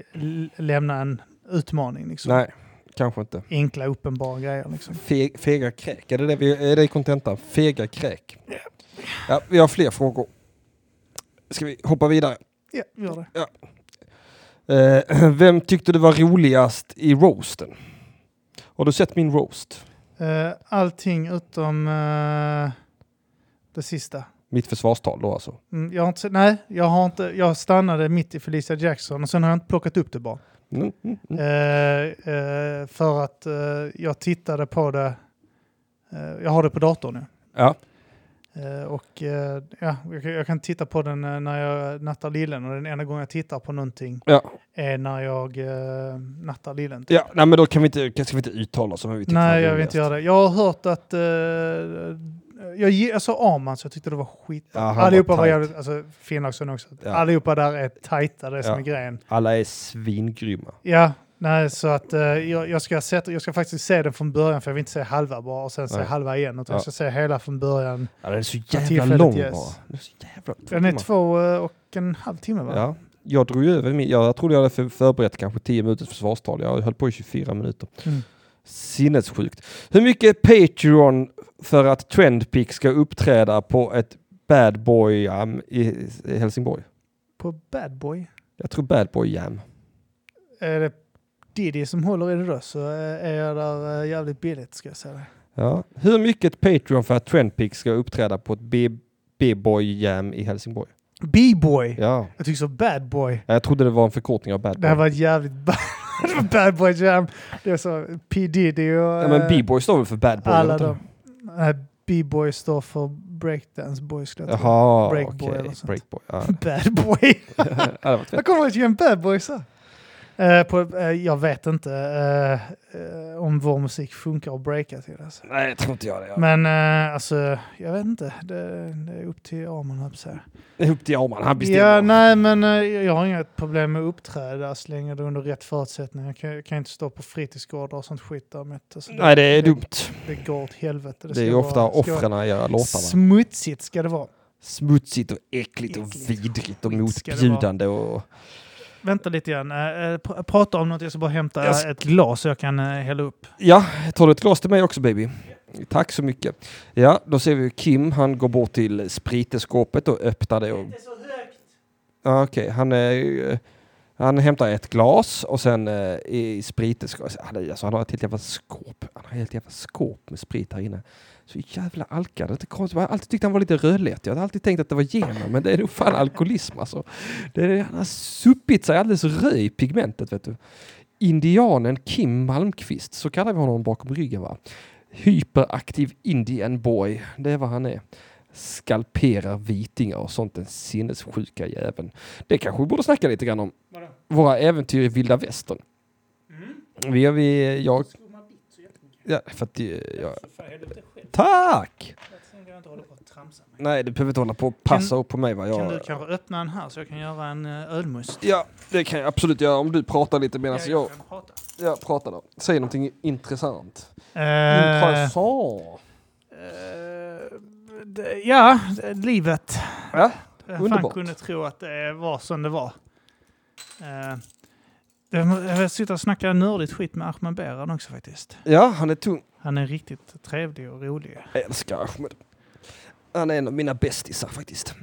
lämna en utmaning. Liksom. Nej, kanske inte. Enkla uppenbara grejer. Liksom. Fe, fega kräk, är det det vi, är det kontentan? Fega kräk. Ja, vi har fler frågor. Ska vi hoppa vidare? Ja, gör det. Eh, vem tyckte du var roligast i roasten? Har du sett min roast? Eh, allting utom eh, det sista. Mitt försvarstal då alltså. Mm, jag har inte, nej, jag har inte. Jag stannade mitt i Felicia Jackson och sen har jag inte plockat upp det bara. Mm, mm, mm. Eh, eh, för att eh, jag tittade på det. eh, jag har det på datorn nu. Ja, och eh, ja, jag, kan- titta på den eh, när jag nattar lillen och den enda gången jag tittar på någonting ja, är när jag eh, nattar lillen. ja. Nej men då kan vi inte, ska vi inte uttala oss om vi var Nej, jag vill inte göra det. Jag har hört att... eh, jag, jag sa Arman så jag tyckte det var skit. Ja, var Allihopa var, tight. jävligt... Alltså Finnlagsson också. Ja. Allihopa där är tajta, det är som Ja. är grejen. Alla är svingrymma. Ja, nej, så att eh, jag, jag, ska sätta, jag ska faktiskt se den från början för jag vill inte se halva bara och sen se Nej. halva igen. Utan Ja. jag ska se hela från början. Ja, den är så jävla lång ges. bara. Den är så jävla Den är två eh, och en halv timme va? Ja, jag drog över min, jag trodde jag hade för, förberett kanske 10 minuters försvarstal. Jag höll på i 24 minuter. Mm. Sinnessjukt. Hur mycket Patreon för att Trendpick ska uppträda på ett Bad Boy Jam i, i Helsingborg? På Bad Boy. Jag tror Bad Boy Jam. Är det Diddy som håller i det då så eh, är jag där eh, jävligt billigt ska jag säga. Ja. Hur mycket Patreon för att Trendpick ska uppträda på ett B-boy Jam i Helsingborg? B-boy! Ja. Jag tycker så Bad Boy. Jag trodde det var en förkortning av Bad Det Boy. här var ett jävligt ba- det var bad boy jam. Det är så P Diddy och Ja, men eh, B-boy står väl för Bad Boy? alla de. Nej, B-boy står för breakdance boy skulle jag tro. Jaha, Breakboy okej. sånt. Breakboy. Ja. Bad boy. ja, det var. Jag kommer ihåg en bad boy så. Eh, på, eh, jag vet inte eh, om vår musik funkar att breaka till. Alltså. Nej, jag tror inte jag det. Ja. Men alltså, jag vet inte. Det, det är upp till Arman, höll jag. Det är upp till Arman, han bestämmer. Ja, nej, men jag har inget problem med att uppträda så länge det är under rätt förutsättningar. Jag kan, jag kan inte stå på fritidsgårdar och sånt skit där. Med, alltså, Nej, det är dumt. Det går åt helvete. Det, ska är ju ofta offren i vara låtarna. Smutsigt ska det vara. Smutsigt och äckligt och Äckligt. vidrigt och ska det motbjudande och... Vänta lite grann. Eh, eh, pr- prata om något. Jag ska bara hämta Jag s- ett glas så jag kan eh, hälla upp. Ja, tar du ett glas till mig också baby? Tack så mycket. Ja, då ser vi Kim, han går bort till spriteskåpet och öppnar det. Och... Ja, Okej, han, eh, han hämtar ett glas och sen eh, i spriteskåpet, han, är- alltså, han har ett helt jävla skåp. Han har ett helt jävla skåp med sprit här inne. Så jävla alkad. Det är konstigt. Jag har alltid tyckt han var lite rödlätt. Jag hade alltid tänkt att det var gener, men det är nog fan alkoholism alltså. Det är, han har suppit sig alldeles röd i pigmentet vet du. Indianen Kim Malmqvist, så kallar vi honom bakom ryggen va. Hyperaktiv Indian boy, det är vad han är. Skalperar vitingar och sånt, den sinnessjuka jäveln. Det kanske vi borde snacka lite grann om. Våra äventyr i vilda västern. Vi har vi, jag... Ja, för att jag... Tack! Nej, du behöver inte hålla på och passa upp på mig va. Kan Jag, du kanske öppna den här så jag kan göra en uh, ölmust? Ja, det kan jag absolut göra om du pratar lite medan Ja, jag, kan prata. jag pratar då. Säg någonting intressant. Eh, Intressant. eh, det- ja, livet. Ja, Jag fan Underbart. kunde tro att det var som det var. Eh, det- jag sitter och snackar nördigt skit med Ahmed Beran också faktiskt. ja, han är tung. Han är riktigt trevlig och rolig. Jag älskar Ahmed. Han är en av mina bästisar faktiskt.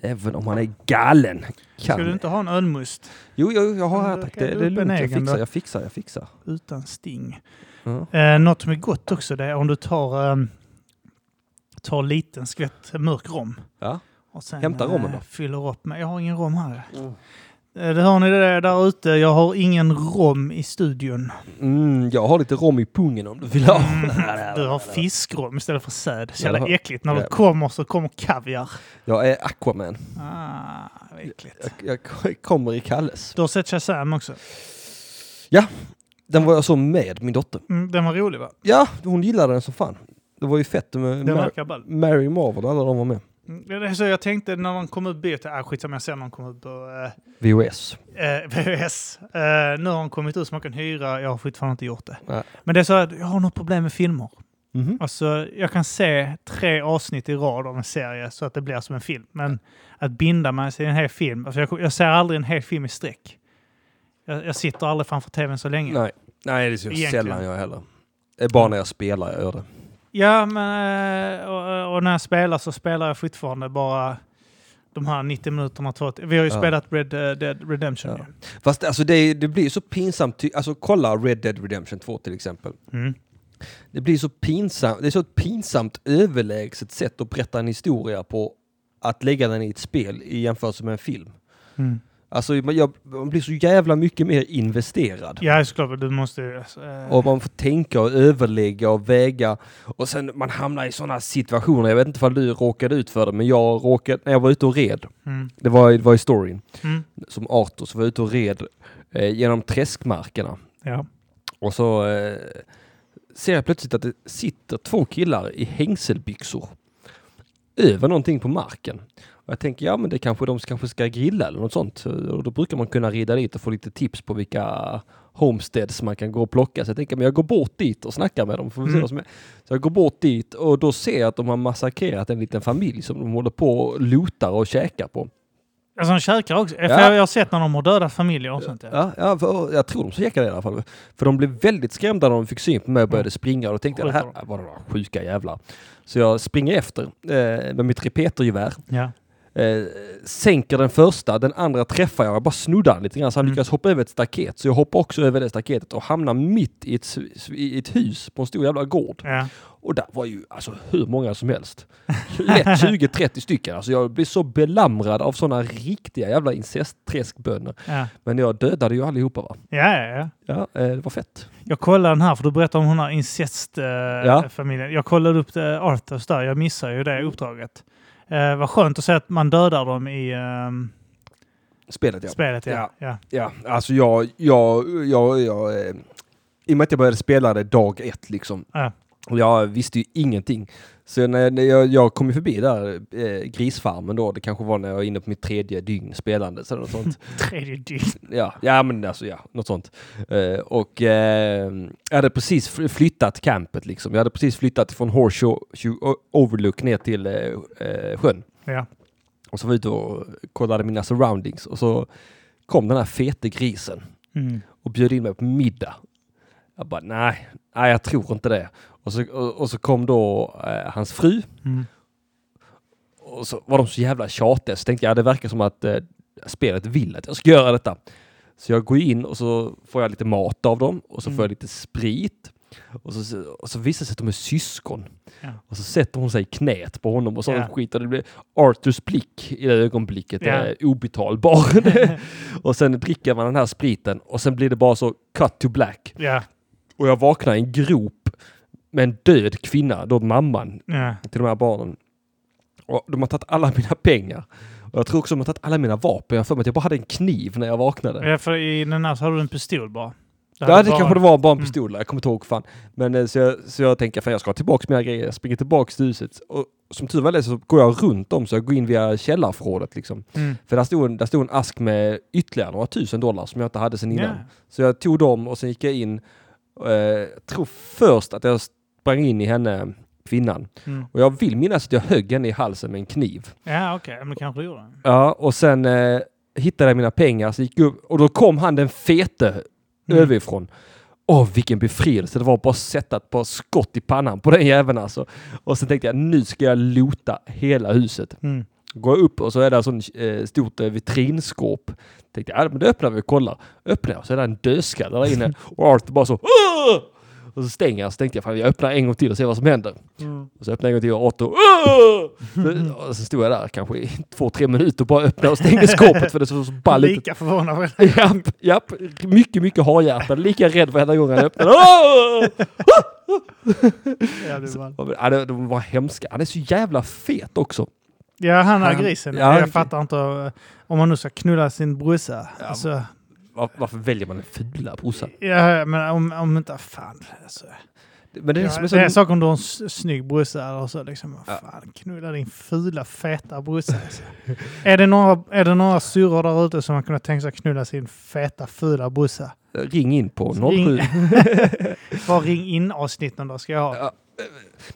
Även om han är galen. Ska Kan. du inte ha en ölmust Jo, jo, jag har här tack. Det, det är lugnt. Jag fixar, jag fixar, jag fixar. utan sting? Ja. Eh, något som är gott också det är om du tar, um, tar liten skvätt mörk rom. Ja. Och sen Hämta rommen då. eh, fyller upp med... Jag har ingen rom här. Mm. Eh, Det hör ni det där ute. Jag har ingen rom i studion. Mm, jag har lite rom i pungen om du vill ha. Mm, du har fiskrom istället för säd. Så jävla äckligt. När du Ja. kommer så kommer kaviar. Jag är Aquaman. Ah, äckligt. Jag, jag kommer i Kalles. Du har sett Shazam också. Den var jag så med min dotter. Mm, den var rolig va? Ja, hon gillade den som fan. Det var ju fett med Mar-. Mary Marvel och alla de var med. Mm, Det är så jag tänkte när man kom ut bio, äh, skitsamma jag ser när man kom ut på eh, VHS. eh, VHS. Eh, nu har den kommit ut så man kan hyra, jag har fortfarande inte gjort det. Nej. Men det är så att jag har något problem med filmer. Mhm. Alltså, jag kan se tre avsnitt i rad av en serie så att det blir som en film. Men att binda mig till en hel film, alltså jag, jag ser aldrig en hel film i sträck. Jag, jag sitter aldrig framför tvn så länge. Nej. Nej, det är så Egentligen. sällan jag heller. Det är bara när jag spelar jag gör det. Ja, men eh, och, och när jag spelar så spelar jag fortfarande bara de här 90 minuterna. Vi har ju Ja. spelat Red eh, Dead Redemption. Ja. Fast alltså det, det blir så pinsamt. Alltså kolla Red Dead Redemption 2 till exempel. Mm. Det blir så pinsamt. Det är så ett pinsamt överlägset sätt att berätta en historia på att lägga den i ett spel i jämförelse med en film. Mm. Alltså jag, man blir så jävla mycket mer investerad. Ja, såklart. Du måste eh, Och man får tänka och överlägga och väga. Och sen man hamnar i sådana situationer. Jag vet inte om du råkade ut för det, men jag råkade, när jag var ute och red, mm. det var, det var i storyn, Mm. som Arthur, så var jag ute och red eh, genom träskmarkerna. Ja. Och så eh, ser jag plötsligt att det sitter två killar i hängselbyxor över någonting på marken. Och jag tänker, ja men det kanske de kanske ska grilla eller något sånt. Och då brukar man kunna rida dit och få lite tips på vilka homesteads man kan gå och plocka. Så jag tänker, men jag går bort dit och snackar med dem. Får vi se Mm. vad som är. Så jag går bort dit och då ser jag att de har massakrerat en liten familj som de håller på och lotar och käkar på. Alltså de käkar också. För Ja. Jag har sett när de har dödat familjer och sånt. Ja. Ja, för, jag tror de käkade det i alla fall. För de blev väldigt skrämda när de fick syn på mig och började springa. Och då tänkte jag, det här var några sjuka jävlar. Så jag springer efter eh, med mitt repetergevär. Ja. Eh, sänker den första, den andra träffar jag. Jag bara snuddar lite grann så han Mm. lyckas hoppa över ett staket. Så jag hoppar också över det staketet och hamnar mitt i ett, i ett hus på en stor jävla gård. Ja. Och där var ju alltså hur många som helst. Lätt 20-30 stycken. Alltså jag blev så belamrad av sådana riktiga jävla incestträskbönor. Ja. Men jag dödade ju allihopa va. Ja, ja, ja. Ja, eh, det var fett. Jag kollade den här, för du berättade om den här incestfamiljen. Jag kollade upp det, Arthurs där, jag missade ju det uppdraget. Eh, vad skönt att se att man dödar dem i, ehm, Spelet ja. Spelet, ja. Ja. ja. Ja, alltså jag, jag, jag, jag eh, i och med att jag började spela det dag ett liksom. Ja. Och jag visste ju ingenting. Så när, när jag, jag kom ju förbi där, eh, grisfarmen då, det kanske var när jag var inne på mitt tredje dygn spelande, så något sånt. Tredje dygn. Ja, ja men alltså ja, något sånt. Eh, och eh, jag hade precis fly- flyttat campet liksom. Jag hade precis flyttat från Horseshoe Shoe Overlook ner till eh, eh, sjön. Ja. Och så var jag ute och kollade mina surroundings och så kom den här fete grisen Mm. och bjöd in mig på middag. Jag bara nej, nej jag tror inte det. Och så, och, och så kom då eh, hans fru Mm. och så var de så jävla tjatiga så tänkte jag det verkar som att eh, spelet vill att jag ska göra detta. Så jag går in och så får jag lite mat av dem och så Mm. får jag lite sprit. Och så, och så visar det sig att de är syskon. Ja. Och så sätter hon sig i knät på honom och sån Ja. skit. Och det blir Arthurs blick i det ögonblicket Ja. är obetalbar. och sen dricker man den här spriten och sen blir det bara så cut to black. Ja. Och jag vaknar i en grop med en död kvinna, då mamman Ja. till de här barnen. Och de har tagit alla mina pengar. Och jag tror också de har tagit alla mina vapen. Jag har för mig att jag bara hade en kniv när jag vaknade. ja, för i den här så har du en pistol bara. Ja, det kanske det var bara en Mm. pistol. Jag kommer inte ihåg fan. Men eh, så jag, så jag tänker, fan jag ska tillbaka mina grejer. Jag springer tillbaka till huset. Och som tur var så går jag runt om så jag går in via källarförrådet liksom. Mm. För där stod, en, där stod en ask med ytterligare några tusen dollar som jag inte hade sedan innan. Ja. Så jag tog dem och sen gick jag in. Eh, tror först att jag sprang in i henne, kvinnan. Mm. Och jag vill minnas att jag högg henne i halsen med en kniv. Ja, okej. Men kanske gjorde. Ja, och sen eh, hittade jag mina pengar så gick upp och då kom han den fete Mm. överifrån. Åh, vilken befrielse. Det var bara att sätta ett par skott i pannan på den jäveln alltså. Och sen tänkte jag, nu ska jag lota hela huset. Mm. Går jag upp och så är det sån eh, stort eh, vitrinskåp. Tänkte jag, ja, men det öppnar vi och kollar. Öppnar jag så är det en dödskalle där inne. Och Arthur bara så, "Åh!" Och så stänger jag, så tänkte jag, fan jag öppnar en gång till och ser vad som händer. Mm. Och så öppnade jag en gång till och "Åh!" så, och så stod jag där kanske i två, tre minuter och bara öppnade och stängde skåpet för det såg så ball ut. Lika förvånad. Japp, japp. Mycket, mycket harhjärtad. Lika rädd varenda gång han öppnade. Ja, det. Ja, det- de var hemska. Han är så jävla fet också. ja, han är grisen. ja, jag fattar inte eh, om man nu ska knulla sin brorsa. Ja, Alltså, Var, varför väljer man den fula brorsan? ja, men om, om inte... Fan. Alltså. Men det är som Ja, är så... det är en sak om du har en snygg brorsa eller så. Liksom, Ja. fan, knulla din fula, feta brorsa. Alltså. är, det några, är det några syrror där ute som har kunnat tänka sig att knulla sin feta, fula brorsa? Ring in på 07. Ring- Var ring in avsnitten då ska jag ha. Ja,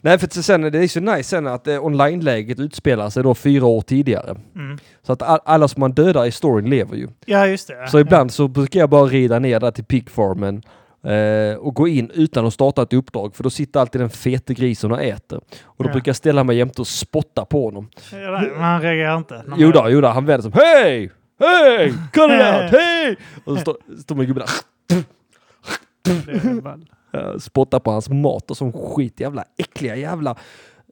Nej, för sen, det är så nice sen att eh, online-läget utspelar sig då fyra år tidigare. Mm. Så att all, alla som man dödar i storyn lever ju. Ja, just det. Så ibland så brukar jag bara rida ner där till pigfarmen eh, och gå in utan att starta ett uppdrag för då sitter alltid den fete grisen och äter. Och då Ja. brukar jag ställa mig jämte och spotta på honom. Ja, Men han reagerar inte. Jo då, jo då, han vänder som Hej! Hej! Out! Hej! Och så står, står min gubbe där Eh, spottar på hans mat och som skit jävla äckliga jävla...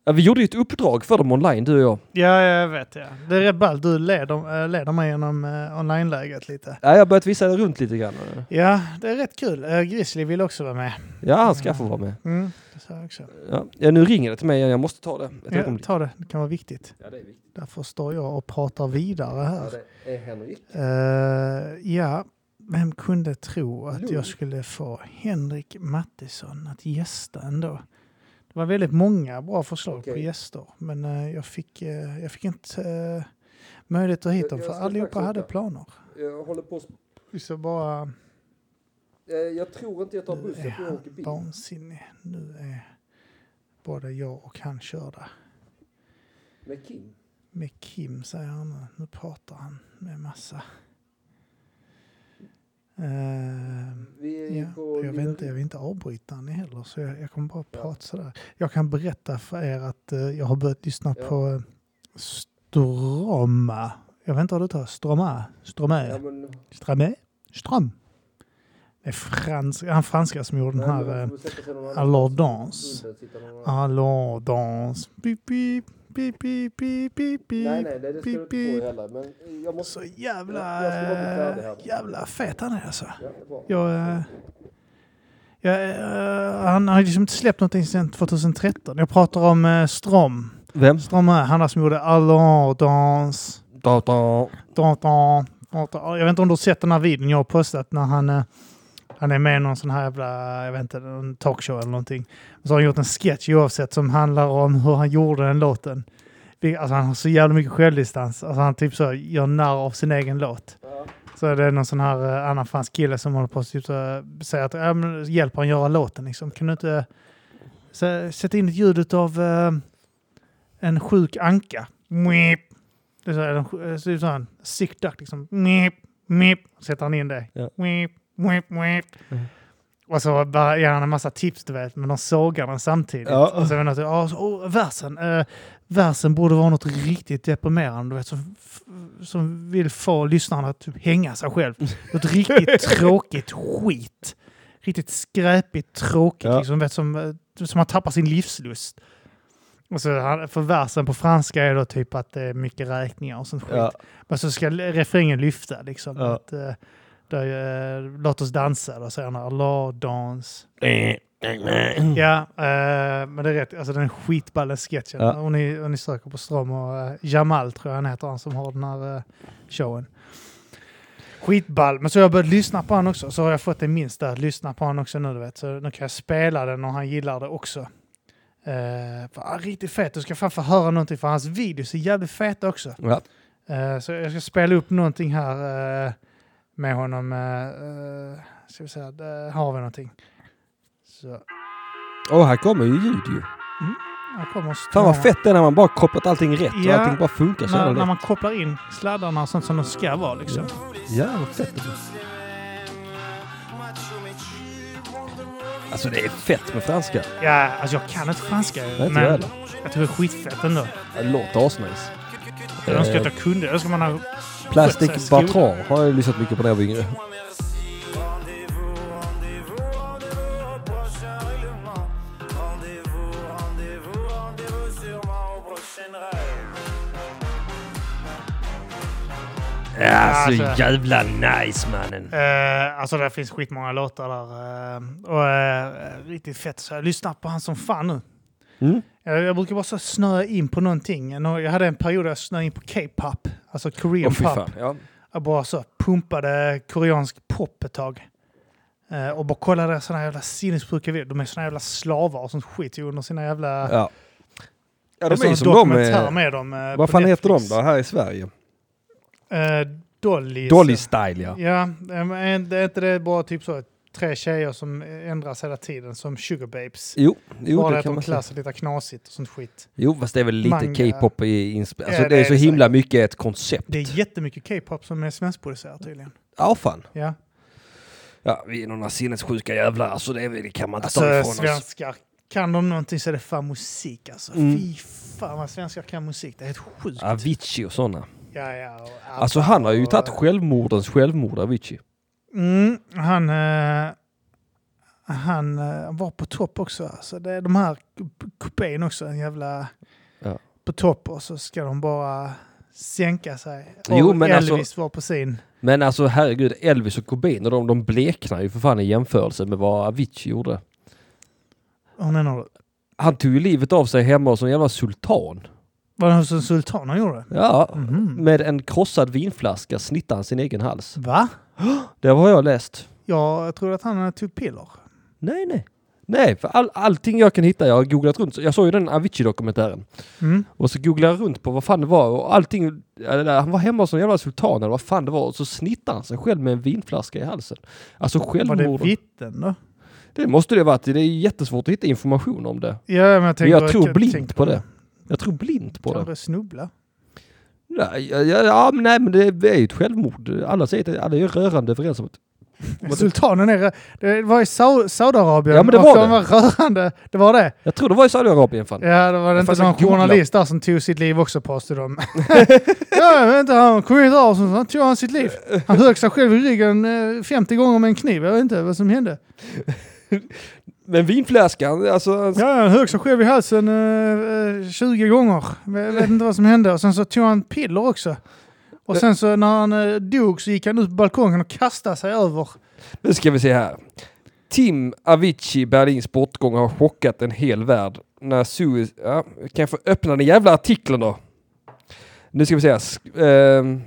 Ja, vi gjorde ju ett uppdrag för dem online du och jag. Ja, jag vet ja. Det är rätt ballt. Du leder, äh, leder mig genom äh, online-läget lite. Ja, jag har börjat visa det runt lite grann. Ja, det är rätt kul. Grizzly vill också vara med. Ja, han ska få vara med. Mm, det sa jag också. Ja, ja, nu ringer det till mig igen. Jag måste ta det. Ja, ta det. Det kan vara viktigt. Ja, det är viktigt. Därför står jag och pratar vidare här. det är Henrik. Eh, ja, vem kunde tro att jag skulle få Henrik Mattisson att gästa ändå? Det var väldigt många bra förslag på Okej. gäster, men eh, jag, fick, eh, jag fick inte uh, möjlighet att hit dem för allihopa hade planer. Jag håller på... Ska bara... Eh, Jag tror inte jag tar bussen, jag tror jag åker bil. vansinnig. Nu är både jag och han körda. Med Kim. Med Kim säger han. Nu pratar han med massa. Eh, är Ja, jag, vet inte, jag vill inte avbryta ni heller, så jag, jag kommer bara prata sådär. Jag kan berätta för er att eh, jag har börjat lyssna Ja. på uh, Stroma. Jag vet inte vad det tar. Stroma? Stromé? Ja, men, Stromé? Strom? Det är fransk, han franska som gjorde den här uh, annanstans. Alors Dans. Under Pip, pip, pip, pip, pip, Nej, nej, det ska du pip, inte pip. få heller. Men jag måste... Så jävla, Ja, jag här. eh, jävla fet han är alltså. Ja. Jag, eh, jag, eh, han har liksom inte släppt någonting sedan 2013. Jag pratar om uh, Strom. Vem? Strom är han som gjorde Alors Dans. Da, da. Dan, dan, Jag vet inte om du har sett den här videon jag har postat när han, han är med i någon sån här jävla, jag vet inte, någon talkshow eller någonting. Så har han gjort en sketch oavsett som handlar om hur han gjorde den låten. Alltså han har så jävla mycket självdistans. Alltså han typ så gör narr av sin egen låt. Så är det någon sån här eh, annan fransk kille som håller på att typ så, säga att ja, men, hjälp han göra låten liksom. Kan du inte så, sätta in ett ljud av eh, en sjuk anka? Meep. Det är så, en eh, så är så en sick duck liksom. Meep, meep. Sätter han in det. Ja. Meep, meep, meep. Mm. Och så bara ger han en massa tips du vet, men de sågar den samtidigt. Ja. Och så är det något, oh, så, oh, versen, eh, versen borde vara något riktigt deprimerande, du vet, som, som vill få lyssnarna att typ hänga sig själv. Något riktigt tråkigt skit. Riktigt skräpigt tråkigt, Ja. liksom, vet, som, eh, som man tappar sin livslust. Och så, han- för versen på franska är då typ att det är mycket räkningar och sånt skit. Ja. Men så ska refrängen lyfta liksom. Att, eh, där, eh, låt oss dansa, då säger han la dans. Mm. Ja, eh, men det är rätt. Alltså den är skitball den sketchen. Ja. Och, ni, och ni söker på Strom och eh, Jamal tror jag han heter, han som har den här eh, showen. Skitball. Men så har jag börjat lyssna på han också. Så har jag fått en minst där. Lyssna på han också nu du vet. Så nu kan jag spela den och han gillar det också. Uh, för, ah, riktigt fett. Du ska fan få höra någonting för hans videos är jävligt feta också. Ja. Eh, så jag ska spela upp någonting här eh, med honom. Uh, ska vi säga, där har vi någonting. Så, Och här kommer ju ljud ju. kommer Fan vad fett det är när man bara kopplat allting rätt och Ja. allting bara funkar så När, när man kopplar in sladdarna och sånt som de ska vara liksom. Ja, vad fett det. Alltså det är fett med franska. Ja, alltså jag kan inte franska. inte jag men heller. jag tycker det är skitfett ändå. Det låter asnice. Jag önskar Eh, att jag kunde. Jag önskar man har... Plastic. Batran har jag lyssnat mycket på när jag var yngre. Ja, så Alltså- jävla nice mannen. Eh, alltså det finns skitmånga låtar där. eh, och eh, riktigt fett. Så jag lyssnar på han som fan nu. Mm. Jag, jag brukar bara så snöa in på någonting. Nå- Jag hade en period där jag snöade in på K-pop. Alltså Korean fy pop. Ja. Jag bara så pumpade koreansk pop ett tag. Eh, och bara kollade sådana jävla sinnessjuka videor. De är såna jävla slavar och sånt skit under sina jävla... Ja. Ja, de är som de är... med dem. eh, Vad fan heter de Netflix. då här i Sverige? Eh, Dolly. Dolly Style ja. Ja, eh, är inte det bara typ så tre tjejer som ändras hela tiden som sugar babes. Jo, jo bara det att de klär sig lite knasigt och sånt skit. Jo, fast det är väl lite. K-pop i insp- Alltså Ja, det är så himla säkert. mycket ett koncept. Det är jättemycket K-pop som är svenskproducerat tydligen. Ja, fan. Ja. Ja, vi är några sinnessjuka jävlar. Alltså det, det kan man inte Alltså ta ifrån oss. svenskar, kan de någonting så är det fan musik alltså. Mm. Fy fan vad svenskar kan musik. Det är helt sjukt. Avicii och sådana. Ja, ja, och Alltså han har ju tagit självmordens självmord, Avicii. Mm, han, eh, han eh, var på topp också. Alltså det är de här kupén också, en jävla Ja. på topp och så ska de bara sänka sig. Jo, och men Elvis alltså- var på sin. Men alltså herregud, Elvis och Cobain, och de, de bleknar ju för fan i jämförelse med vad Avicii gjorde. Vad menar du? Han tog ju livet av sig hemma hos en jävla sultan. Var det hos en sultan han gjorde? Ja, Mhm. med en krossad vinflaska snittade han sin egen hals. Va? Det har jag läst. Ja, jag tror att han tog piller. Nej, nej. Nej, för all, allting jag kan hitta, jag har googlat runt. Jag såg ju den Avicii-dokumentären. Mm. Och så googlade jag runt på vad fan det var och allting, det han var hemma hos en jävla sultan eller vad fan det var och så snittade han sig själv med en vinflaska i halsen. Alltså Var det självmord. vittnen då? Det måste det varit, det är jättesvårt att hitta information om det. Ja, men jag, Men jag tror jag blint på det. Jag tror blint på det. Kanske snubbla. Ja, ja, ja, men nej men det är ju ett självmord. Alla säger det, alla är rörande överens om det. Sultanen är... Det var i Sau- Saudiarabien. Ja, men det var de det. var rörande. Det var det. Jag tror det var i Saudiarabien fan. Ja, det var det inte någon journalist där som tog sitt liv också påstod de. ja, inte, han kom hit och så tog han sitt liv. Han högg sig själv i ryggen eh, 50 gånger med en kniv. Jag vet inte vad som hände. Men vinflaskan, alltså... Ja, han högg sig själv i halsen eh, eh, 20 gånger. Jag vet inte vad som hände. Och sen så tog han piller också. Och sen så när han eh, dog så gick han ut på balkongen och kastade sig över. Nu ska vi se här. Tim Avicii, Berlins bortgång, har chockat en hel värld. När Suez... Ja, kan jag få öppna den jävla artikeln då? Nu ska vi se här. Ehm,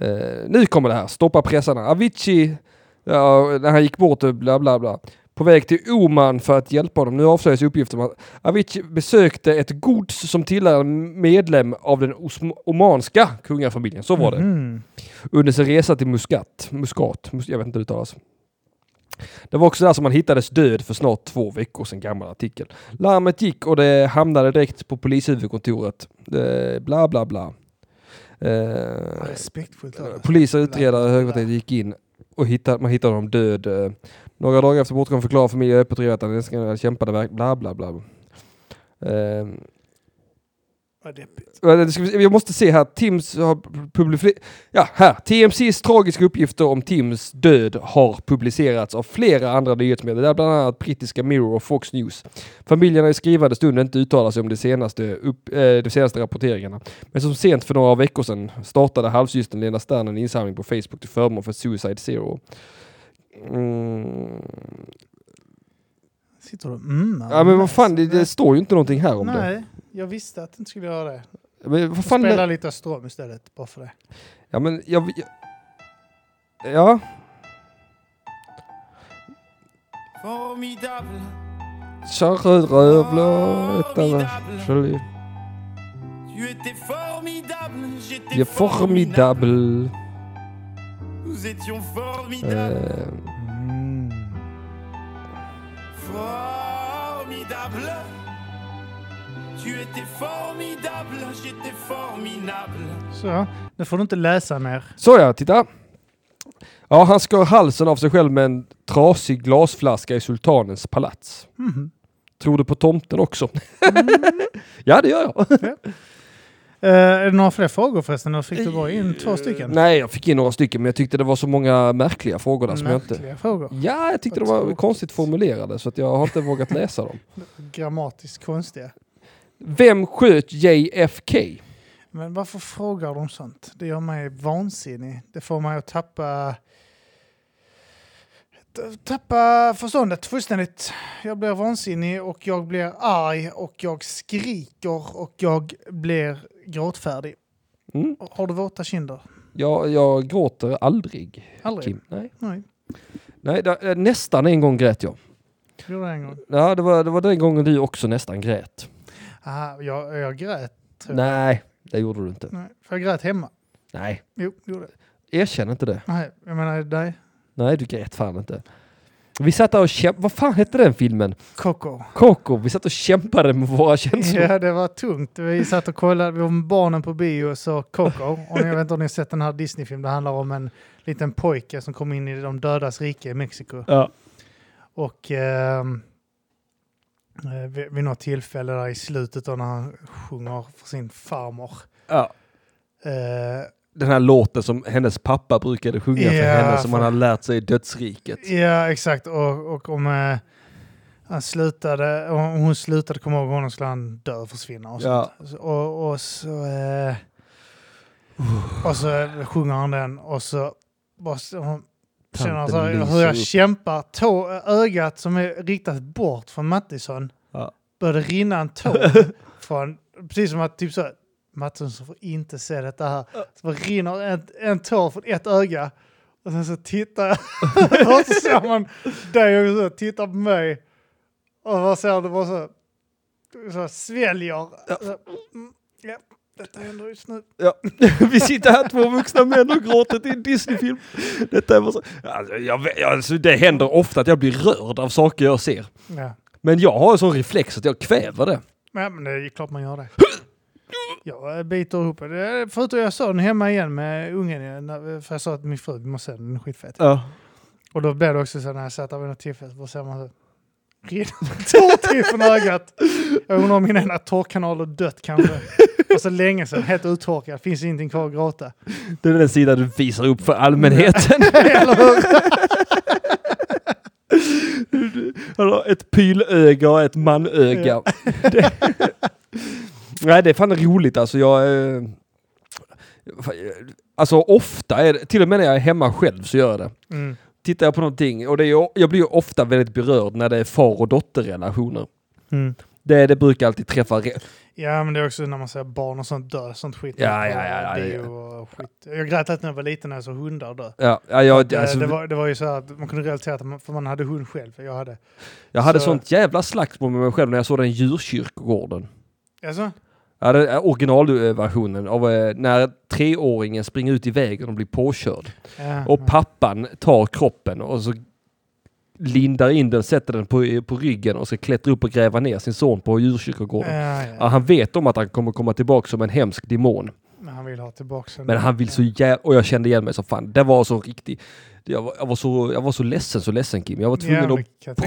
Eh, nu kommer det här, stoppa pressarna. Avicii, ja, när han gick bort bla bla bla. På väg till Oman för att hjälpa honom. Nu avslöjas uppgifter om att Avicii besökte ett gods som tillhör en medlem av den omanska kungafamiljen. Så var det. Mhm. Under sin resa till Muscat. Muscat, mus- jag vet inte hur det uttalas. Det var också där som han hittades död för snart två veckor sedan, gammal artikel. Larmet gick och det hamnade direkt på polishuvudkontoret. Eh, bla bla bla. Eh, Respektfullt. Poliser och utredare i högkvarteret gick in och hittade, man hittade honom död. eh. Några dagar efter bortgången förklarade familjen öppet och att den kämpade verk- bla bla bla. Eh, Jag måste se här, Tims har publicerat... Ja, här. TMCs tragiska uppgifter om Tims död har publicerats av flera andra nyhetsmedier, där bland annat brittiska Mirror och Fox News. Familjerna i skrivande stund inte uttalar sig om de senaste, upp, eh, de senaste rapporteringarna. Men som sent för några veckor sedan startade halvsystern Lena Stern en insamling på Facebook till förmån för Suicide Zero. Mm. Sitter du mm, Ja men vad fan, det, det står ju inte någonting här om det. Nej, jag visste att du inte skulle göra det. Men vad fan, Spela lite stråm istället, bara för det. Ja men jag... jag ja. Formidable, Charlie. tu étais formidable, j'étais är formidabel. Nous étions formidables, Eh, Tu étais formidable, j'étais formidable. Så, nu får du inte läsa mer. så ja, titta. Ja, han skar halsen av sig själv med en trasig glasflaska i sultanens palats. Mhm. Tror du på tomten också? ja, det gör jag. Eh, är det några fler frågor förresten? Eller fick du bara in två stycken? Nej, jag fick in några stycken, men jag tyckte det var så många märkliga frågor där som jag inte... Märkliga frågor. Ja, jag tyckte Vad de var tråkigt. konstigt formulerade, så att jag har inte vågat läsa dem. Grammatiskt konstiga. Vem sköt JFK? Men varför frågar de sånt? Det gör mig vansinnig. Det får mig att tappa... Tappa förståndet fullständigt. Jag blir vansinnig och jag blir arg och jag skriker och jag blir gråtfärdig. Mm. Har du våta kinder? Jag, jag gråter aldrig, Aldrig? Kim. Nej. Nej, Nej, eh, nästan en gång grät jag. gjorde en gång. Ja, det var, det var den gången du också nästan grät. Aha, jag, jag grät. Tror jag. Nej, det gjorde du inte. Nej, för jag grät hemma. Nej, Jo, gjorde det. erkänn inte det. Nej, jag menar dig. Nej, du grät fan inte. Vi satt där och kämpade. Vad fan hette den filmen? Coco. Coco. Vi satt och kämpade med våra känslor. Ja, det var tungt. Vi satt och kollade, vi var med barnen på bio och så Coco. Och jag vet inte om ni har sett den här Disney-filmen. Det handlar om en liten pojke som kom in i de dödas rike i Mexiko. Ja. Och ehm, eh, vid, vid något tillfälle där i slutet då när han sjunger för sin farmor. ja. Eh, Den här låten som hennes pappa brukade sjunga för Ja, henne som fan. han hade lärt sig i dödsriket. ja, exakt. Och, och om eh, han slutade, om hon slutade komma ihåg honom skulle han dö och försvinna. Och, Ja. och, och så... Eh, och så sjunger han den och så bara så- hon känner han så här, lyser hur jag upp. kämpar. Tå, ögat som är riktat bort från Mattisson Ja. började rinna en tår från, precis som att typ så, Mattisson får inte se detta här. Så bara rinner en, en tår från ett öga och sen så tittar jag och så ser man dig och så tittar på mig och vad ser du bara så, så sväljer. Ja. Så, mm, ja, detta händer just nu. Ja. Vi sitter här två vuxna män och gråter till en Disney-film. Detta är så... Alltså, jag, alltså, det händer ofta att jag blir rörd av saker jag ser. Ja. Men jag har en sån reflex att jag kväver det. Ja, men det är klart man gör det. Jag biter ihop. Förutom jag såg den hemma igen med ungen. För jag sa att min fru vi måste se den, den är skitfet. Ja. Och då blev det också så när jag satt där vid något tillfälle, då ser man så rinner tår till från ögat. Jag undrar om min ena tårkanal har dött kanske. Och så länge sedan, helt uttorkad, finns ingenting kvar att gråta. Det är den sidan du visar upp för allmänheten. Eller hur? Han har ett pylöga och ett manöga. Det, nej, det är fan roligt alltså. Jag, eh, alltså ofta, är det, till och med när jag är hemma själv så gör jag det. Mm. Tittar jag på någonting och det är, jag blir ofta väldigt berörd när det är far och dotterrelationer. Mm. Det, det brukar alltid träffa rätt. Ja, men det är också när man ser barn och sånt dö, sånt skit. Ja, ja, ja, ja, och skit. Jag grät alltid när jag var liten när jag såg hundar dö. Ja, ja, jag, det, alltså, det, var, det var ju så att man kunde relatera till, för man hade hund själv. Jag hade. jag hade så- sånt jävla slagsmål med mig själv när jag såg den djurkyrkogården. Alltså? Ja, det är originalversionen av eh, när treåringen springer ut i vägen och blir påkörd. Ja, Och ja. pappan tar kroppen och så lindar in den, sätter den på, på ryggen och ska klättra upp och gräva ner sin son på djurkyrkogården. Ja, Ja, han vet om att han kommer komma tillbaka som en hemsk demon. Men han vill ha tillbaka. Men han vill så jävla... Och jag kände igen mig som fan. Det var så riktigt... Jag var, jag var, så, jag var så ledsen, så ledsen Kim. Jag var tvungen Ja, att...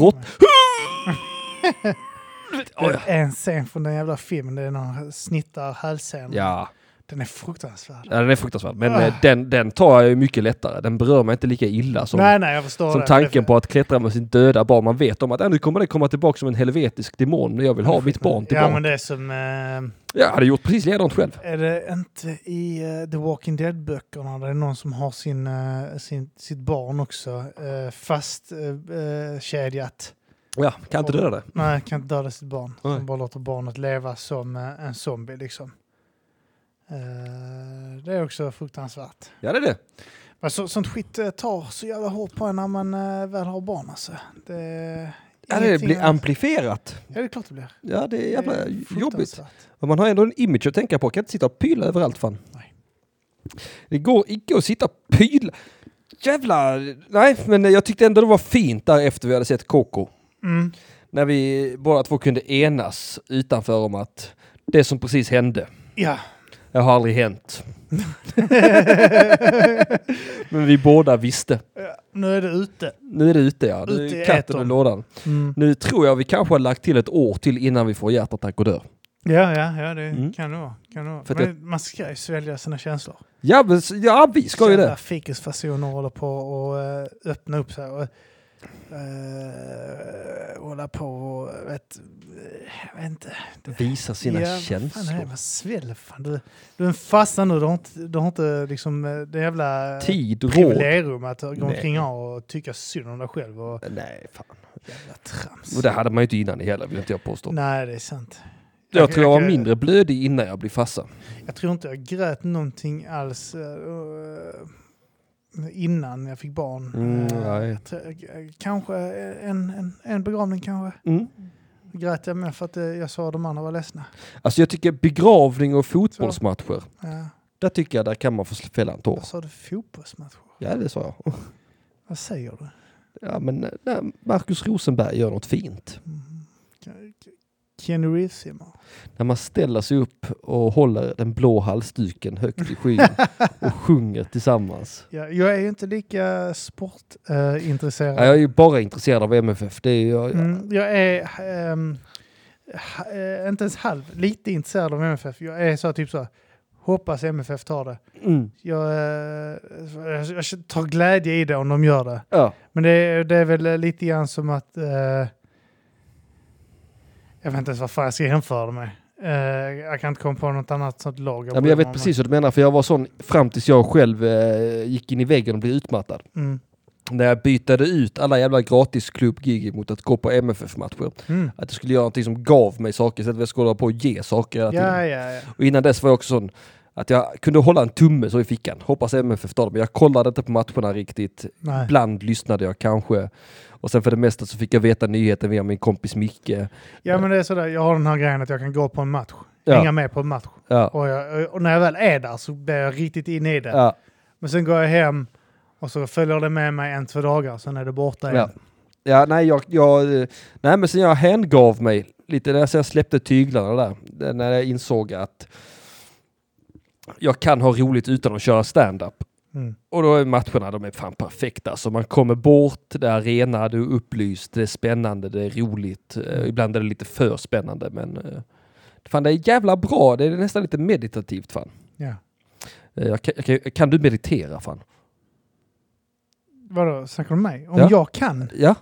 brott- en scen från den jävla filmen, det är när han snittar hälsenan. Ja, Den är fruktansvärd. ja, den är fruktansvärd. Men Ah. eh, den, den tar jag ju mycket lättare. Den berör mig inte lika illa som, nej, nej, jag förstår som tanken Det- på att klättra med sin döda barn. Man vet om att äh, nu kommer det komma tillbaka som en helvetisk demon. Men jag vill ha mitt barn Ja, tillbaka. men det är som... Eh, Jag hade gjort precis likadant själv. är det inte i eh, The Walking Dead-böckerna där det är någon som har sin, eh, sin, sitt barn också uh, fast uh, kedjat? Ja, kan inte döda det. Nej, kan inte döda sitt barn. Nej. Som bara låter barnet leva som en zombie liksom. Eh, det är också fruktansvärt. Ja, det är det. Men så, sånt skit eh, tar så jävla hårt på en när man eh, väl har barn alltså. Det, Ja, det blir annat- amplifierat. Ja, det är klart det blir. Ja, det är jävla Det är jobbigt. Och man har ändå en image att tänka på. Kan inte sitta och pyla överallt fan. Nej. Det går icke att sitta och pyla. Jävla... Nej, men jag tyckte ändå det var fint där efter vi hade sett Coco. Mm. När vi båda två kunde enas utanför om att det som precis hände, Ja. Det har aldrig hänt. Men vi båda visste. Ja, Nu är det ute. Nu är det ute ja. Nu Ute i är katten ur lådan. Mm. Nu tror jag vi kanske har lagt till ett år till innan vi får hjärtattack och dör. Ja, ja, ja, det Mm. kan det vara. Kan det vara. För att Men man ska ju svälja sina känslor. Ja, men, ja vi ska ju det. Fikusfasoner håller på och uh, öppna upp sig uh, hålla på och vet, eh, jag vet inte. Visa sina Ja, Fan, känslor. nej, vad sväller fan. Du, du är en farsa nu, du har inte, du har inte liksom eh, det jävla Tid, råd. privilegium att gå omkring och tycka synd om dig själv och Nej, fan. jävla trams. Och det hade man ju inte innan hela, vill inte jag påstå. Nej, det är sant. Jag tror jag var kan- mindre blödig innan jag blev farsa. Jag tror inte jag grät någonting alls eh, innan jag fick barn. Mm, Eh, jag kanske en, en, en begravning kanske. Mm. Grät jag med för att eh, jag sa att de andra var ledsna. Alltså jag tycker begravning och fotbollsmatcher, Ja. där tycker jag där kan man få fälla en tår. Vad sa du? Fotbollsmatcher? Ja, det sa jag. Vad säger du? Ja, men eh, Marcus Rosenberg gör något fint. Mm. Reeves-filmer. När man ställer sig upp och håller den blå halsduken högt i skyn och sjunger tillsammans. Ja, jag är ju inte lika sportintresserad. Ja, jag är ju bara intresserad av MFF. Det är jag, Mm, jag är eh, inte ens halv, lite intresserad av MFF. Jag är så typ så, hoppas MFF tar det. mm. Jag, eh, jag, jag tar glädje i det om de gör det. ja. Men det, är- det är väl lite grann som att... Eh, jag vet inte ens vad fan jag ska jämföra det med. Eh, jag kan inte komma på något annat sånt lag. Ja, men jag bryr mig vet precis vad du menar, för jag var sån fram tills jag själv eh, gick in i väggen och blev utmattad. Mm. När jag bytade ut alla jävla gratisklubbgig mot att gå på MFF-matcher. Mm. Att jag skulle göra någonting som gav mig saker istället för att jag skulle hålla på och ge saker hela tiden. Ja, ja, ja. Och innan dess var jag också sån att jag kunde hålla en tumme så i fickan. Hoppas MFF tar det, men jag kollade inte på matcherna riktigt. Nej. Ibland lyssnade jag kanske. Och sen för det mesta så fick jag veta nyheten via min kompis Micke. ja, men det är sådär. Jag har den här grejen att jag kan gå på en match. Ja. Hänga med på en match. Ja. Och, jag, och när jag väl är där så blir jag riktigt inne i det. Ja. Men sen går jag hem och så följer det med mig en, två dagar. Sen är det borta igen. Ja. Nej, jag, jag, nej, men sen jag hängav mig lite när jag släppte tyglarna där, när jag insåg att jag kan ha roligt utan att köra stand-up. Mm. Och då är matcherna, de är fan perfekta. Så man kommer bort, det är arena, det är upplyst, det är spännande, det är roligt. Eh, ibland är det lite för spännande, men eh, fan det är jävla bra. Det är nästan lite meditativt fan. Eh, jag kan, jag kan, kan du meditera fan? Vadå, snackar du om mig? Om Ja. jag kan? Ja?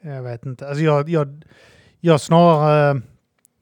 Jag vet inte. Alltså jag, jag, jag snarare eh,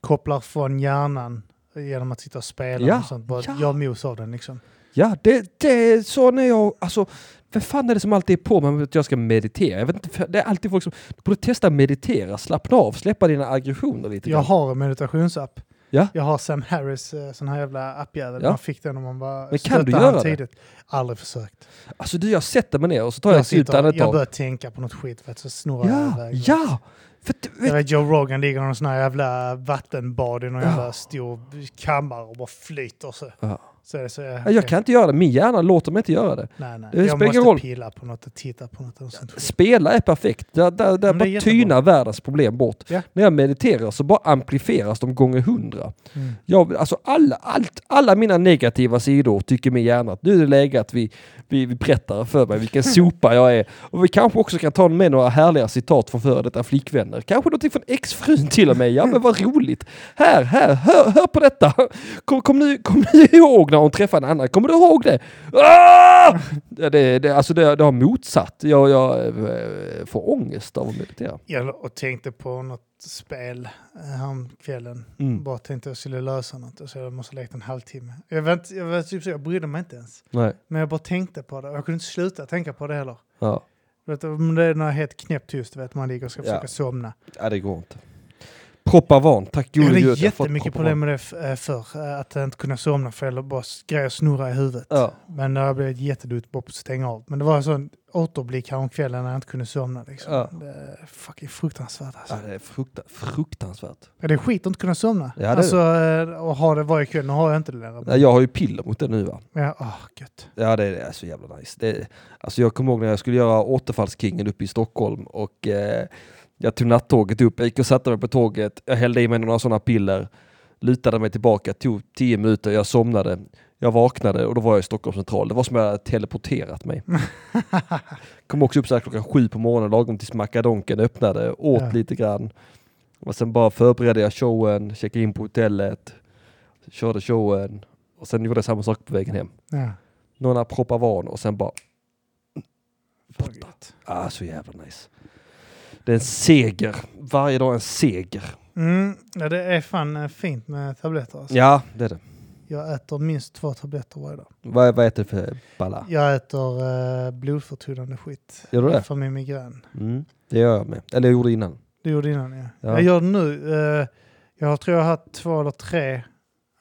kopplar från hjärnan genom att sitta och spela Ja, och sånt. Bara ja. gör mos av den liksom. Ja, det, det är så när jag, alltså Vem fan är det som alltid är på mig att jag ska meditera? Jag vet inte, det är alltid folk som... Du borde testa meditera, slappna av, släppa dina aggressioner lite Jag grann. har en meditationsapp. Ja. Jag har Sam Harris eh, sån här jävla appjävel. Ja. Man fick den om man var Men kan du göra det? tidigt. Aldrig försökt. Alltså du, jag sätter mig ner och så tar jag, Jag, ett djupt sitter, jag andetag. börjar tänka på något skit vet, så snurrar jag Ja, iväg. ja! För att, Jag vet, vet Joe Rogan ligger i någon sån här jävla vattenbad i någon Ja. jävla stor kammare och bara flyter så. Ja. Så, så ja, jag kan inte göra det, min hjärna låter mig inte göra det. Nej, nej. det jag måste roll. pilla på något och titta på något. Och sånt. Spela är perfekt. Där, där, där bara jättebra. tynar världens problem bort. Ja. När jag mediterar så bara amplifieras de gånger hundra. Mm. Jag, alltså alla, allt, alla mina negativa sidor tycker min hjärna att nu är det läge att vi, vi, vi berättar för mig vilken sopa jag är. Och vi kanske också kan ta med några härliga citat från före detta flickvänner. Kanske någonting från exfrun till och med. Ja men vad roligt. Här, här, hör, hör på detta. Kom, kom, nu, kom nu ihåg när hon träffade en annan. Kommer du ihåg det? Ah! Ja, det, det, alltså det, det har motsatt. Jag, jag eh, får ångest av att meditera. Jag och tänkte på något spel eh, häromkvällen. Mm. Bara tänkte jag skulle lösa något. Så jag måste ha lekt en halvtimme. Jag, vet, jag, vet, typ så, jag brydde mig inte ens. Nej. Men jag bara tänkte på det. Jag kunde inte sluta tänka på det heller. Ja. Vet, det är när det är helt knäpptyst, vet man ligger och ska Ja. försöka somna. ja, det går inte. Propavan, tack Jag gode hade gud. jag fått jättemycket problem med det eh, förr. eh, Att inte kunna somna för eller bara grejer snurra i huvudet. Ja. Men det har blivit jättedumt bara på att stänga av. Men det var en sån återblick häromkvällen när jag inte kunde somna. Liksom. Ja. Det är fucking fruktansvärt alltså. Ja, det är frukta, fruktansvärt. Ja, det är skit att inte kunna somna. det är alltså, eh, och ha det varje kväll. Nu har jag inte det längre. Ja, Jag har ju piller mot det nu va. Ja, åh, gött. Ja det är, det är så jävla nice. Det är, alltså jag kommer ihåg när jag skulle göra återfallskingen uppe i Stockholm och eh, jag tog nattåget upp, jag gick och satte mig på tåget, jag hällde i mig några sådana piller, lutade mig tillbaka, tog tio minuter, jag somnade. Jag vaknade och då var jag i Stockholm central. Det var som att jag hade teleporterat mig. Kom också upp så här klockan sju på morgonen lagom tills macadonken öppnade, åt Ja. lite grann. Och sen bara förberedde jag showen, checkade in på hotellet, körde showen och sen gjorde jag samma sak på vägen hem. Ja, Några Propavan och sen bara, gött. ah så jävla nice. Det är en seger. Varje dag en seger. Mm, ja, det är fan eh, fint med tabletter. Alltså. Ja, det är det. Jag äter minst två tabletter varje dag. Vad, vad äter du för balla? Jag äter uh, blodförtunnande skit. Gör du det? För min migrän. Mm, det gör jag med. Eller jag gjorde innan. Det gjorde innan ja. Ja. Jag gör det nu. eh, jag tror jag har haft två eller tre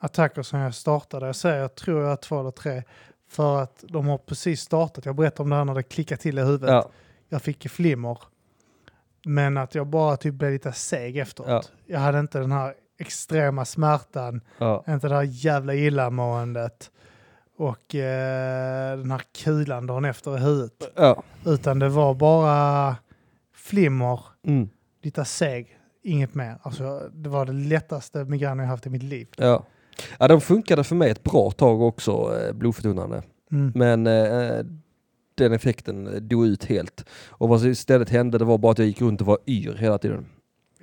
attacker som jag startade. Jag säger jag tror jag har två eller tre. För att de har precis startat. Jag berättade om det här när det klickade till i huvudet. Ja, Jag fick flimmer. Men att jag bara typ blev lite seg efteråt. Ja. Jag hade inte den här extrema smärtan. ja, Inte det här jävla illamåendet. Och eh, den här kulan dagen efter i huvudet. ja. Utan det var bara flimmer, Mm, lite seg, inget mer. Alltså, det var det lättaste migrän jag haft i mitt liv. ja. Ja, de funkade för mig ett bra tag också, eh, blodförtunnande. Mm. Men eh, den effekten dog ut helt. Och vad som istället hände det var bara att jag gick runt och var yr hela tiden.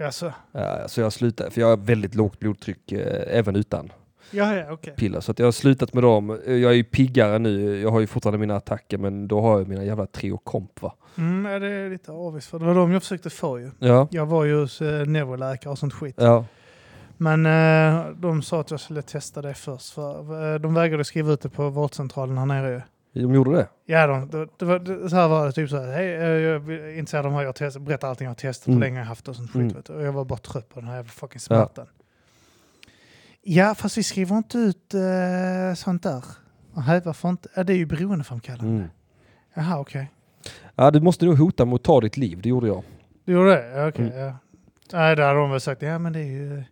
Alltså, Ja, så jag slutade, för jag har väldigt lågt blodtryck eh, även utan ja, ja, okej. piller. Så jag har slutat med dem. Jag är ju piggare nu. Jag har ju fortfarande mina attacker men då har jag mina jävla Triokomp va. Mm, ja, det är lite avis för det var de jag försökte få ju. Ja, Jag var ju hos eh, neuroläkare och sånt skit. ja, Men eh, de sa att jag skulle testa det först. För, eh, de vägrade skriva ut det på vårdcentralen här nere ju. De gjorde det. Ja, de, det var, det, så här var det. Typ så här, hej, jag är intresserad av de här, jag testar, berättar allting jag har testat, Mm. hur länge jag haft och sånt skit. Mm. Vet. Och jag var bara trött på den här jävla fucking smärtan. Ja, fast vi skriver inte ut eh, sånt där. Nähä, varför inte? Ja, det är ju beroendeframkallande. Mm. Jaha, okej. Ja, du måste nog hota mot att ta ditt liv. Det gjorde jag. Du gjorde det? Ja, Okej, Mm. ja. Nej, där har de väl sagt, ja men det är ju...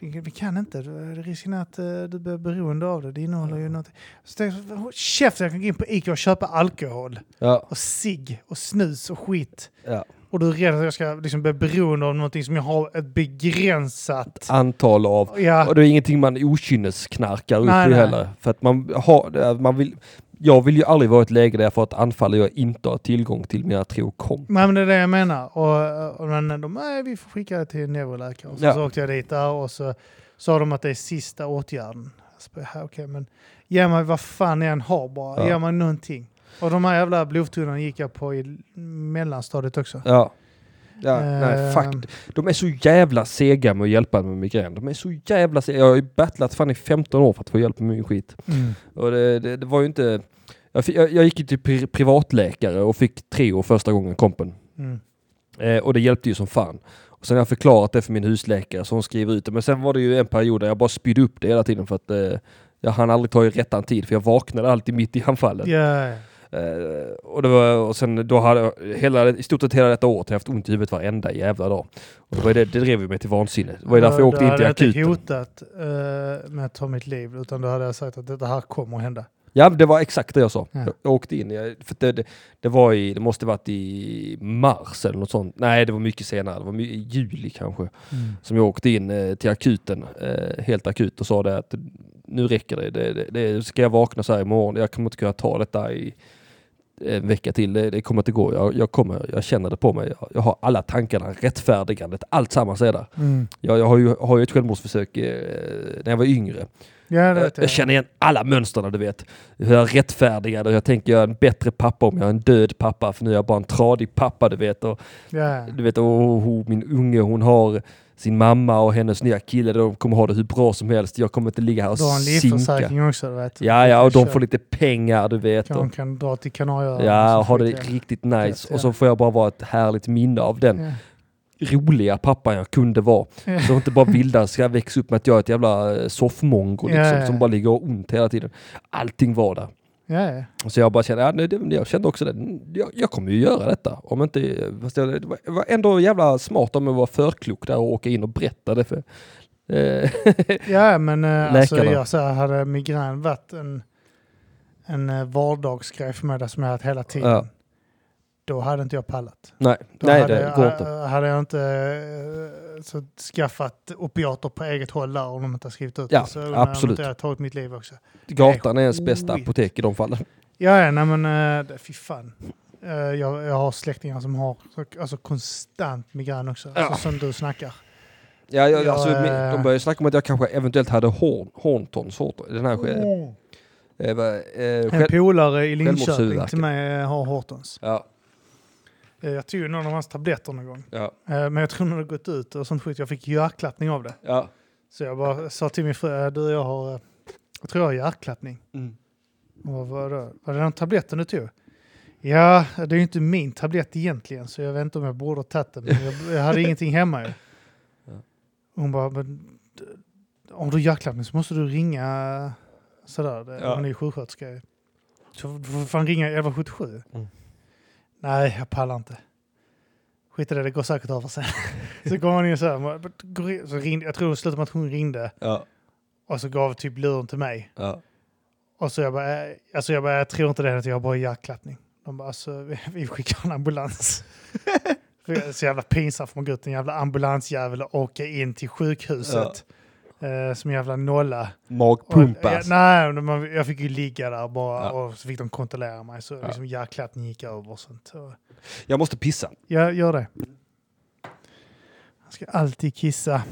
Vi kan inte, Det- risken är att eh, du blir beroende av det. Det innehåller ju något. Så "Håll käften, jag kan gå in på Ica och köpa alkohol. Ja, Och cigg och snus och skit. ja. Och du är rädd att jag ska liksom bli beroende av någonting som jag har ett begränsat... Antal av. Ja, Och det är ingenting man okynnesknarkar upp i heller. För att man har, man vill, jag vill ju aldrig vara i ett läge där jag får ett anfall och jag inte har tillgång till mina Triokomp. Nej, men det är det jag menar. Och, och men de, nej, vi får skicka det till en neuroläkare. Och så, Ja. så åkte jag dit där och så sa de att det är sista åtgärden. Jag bara, "Ja, Okej, men ge mig vad fan jag än har bara. Ja. Ge mig någonting. Och de här jävla blodtunnorna gick jag på i mellanstadiet också. Ja. Ja, nej, Eh, fuck. De är så jävla sega med att hjälpa med migrän. De är så jävla sega. Jag har ju battlat fan i 15 år för att få hjälp med min skit. Mm. Och det, det, det var ju inte... Jag, fick, jag, jag gick ju till pri- privatläkare och fick Treo första gången, kompen. Mm. Eh, och det hjälpte ju som fan. Och sen har jag förklarat det för min husläkare så hon skriver ut det. Men sen var det ju en period där jag bara spydde upp det hela tiden för att eh, jag hann aldrig ta i rättan tid för jag vaknade alltid mitt i anfallet. Ja, Eh, och, det var, och sen då hade hela, i stort sett hela detta året har jag haft ont i huvudet varenda jävla dag. Och det, var det, det drev ju mig till vansinne. Det var ju därför jag åkte in till Då hade jag akuten. inte hotat eh, med att ta mitt liv, utan då hade jag sagt att det här kommer att hända. Ja, det var exakt det jag sa. Ja. Jag, åkte in, jag, för det, det, det var i, det måste varit i mars eller något sånt. Nej, det var mycket senare. Det var i juli kanske. Som jag åkte in eh, till akuten, eh, helt akut och sa det att nu räcker det. Det, det, det. Ska jag vakna så här imorgon? Jag kommer inte kunna ta detta i en vecka till. Det, det kommer inte gå. Jag, jag, kommer, jag känner det på mig. Jag, jag har alla tankarna, rättfärdigandet, allt sammans är där. Mm. Jag, jag har ju, har ju ett självmordsförsök eh, när jag var yngre. Ja, det Jag, vet jag. känner igen alla mönstren du vet. Hur jag rättfärdigar det. Jag tänker jag är en bättre pappa om jag är en död pappa. För nu är jag bara en tradig pappa du vet. Och, Ja. du vet och, hon- min unge hon har sin mamma och hennes nya kille. De kommer ha det hur bra som helst. Jag kommer inte ligga här och Du har en sinka. livförsäkring också, du vet. Ja, ja, och de får lite pengar du vet. Och, kan dra till Kanarieöarna. ja, och ha det riktigt nice. Och så får jag bara vara ett härligt minne av den. Roliga pappan jag kunde vara. Så inte bara vilda ska växa upp med att jag är ett jävla eh, soffmongo liksom, Ja, ja. som bara ligger och ont hela tiden. Allting var där. Så jag bara kände, ja, nej, jag kände också det, Mm, jag, jag kommer ju göra detta. Om inte, fast jag, det var- ändå jävla smart om jag var förklok där och åka in och berätta det för eh, ja, men eh, alltså, jag så här, hade migrän varit en, en vardagsgrej för mig, som jag haft hela tiden. Då hade inte jag pallat. Nej, Då nej hade, det jag- går inte. eh, Hade jag inte eh, så skaffat opiater på eget håll där om de inte har skrivit ut Ja, det, så hade absolut. jag inte tagit mitt liv också. Gatan är ens bästa skit. apotek i de fallen. Ja, ja, nej men uh, fy fan. Eh, jag, jag har släktingar som har så- alltså, konstant migrän också, Ja. alltså, som du snackar. Ja, jag, Ja, alltså, min- de började snacka om att jag kanske eventuellt hade horn, Horntons, den här vad, eh, En polare i Linköping till mig har Hortons. ja, Jag tog någon av hans tabletter någon gång. ja, Eh, Men jag tror den hade gått ut och sånt skit. Jag fick hjärtklappning av det. ja. Så jag bara sa till min fru, "Eh, du jag har, eh, jag tror jag har hjärtklappning. Mm. Och vad då? Var det den tabletten du tog? Ja, det är ju inte min tablett egentligen så jag vet inte om jag borde ha tagit den. Men jag, jag hade ingenting hemma ju. Ja. Hon bara, men, om du har hjärtklappning så måste du ringa sådär. Ja. Hon är ju sjuksköterska. Så du får fan ringa 1177. Mm. Nej, jag pallar inte. Skit i det, det går säkert över sen. så kom hon in så här, så ringde, jag tror det slutade med att hon ringde Ja, och så gav typ luren till mig. ja. Och så jag bara, eh, alltså jag bara, jag tror inte det, att jag har bara hjärtklappning. De bara, alltså vi, skickar en ambulans. Är så jävla pinsamt för man går ut en jävla ambulansjävel och åka in till sjukhuset. Eh, som jävla nolla. Och, Magpumpas. ja, nej, man, jag fick ju ligga där bara Ja. och så fick de kontrollera mig. Så Ja. liksom hjärtklappning gick över och sånt. Så, Jag måste pissa. ja, gör det. Jag ska alltid kissa.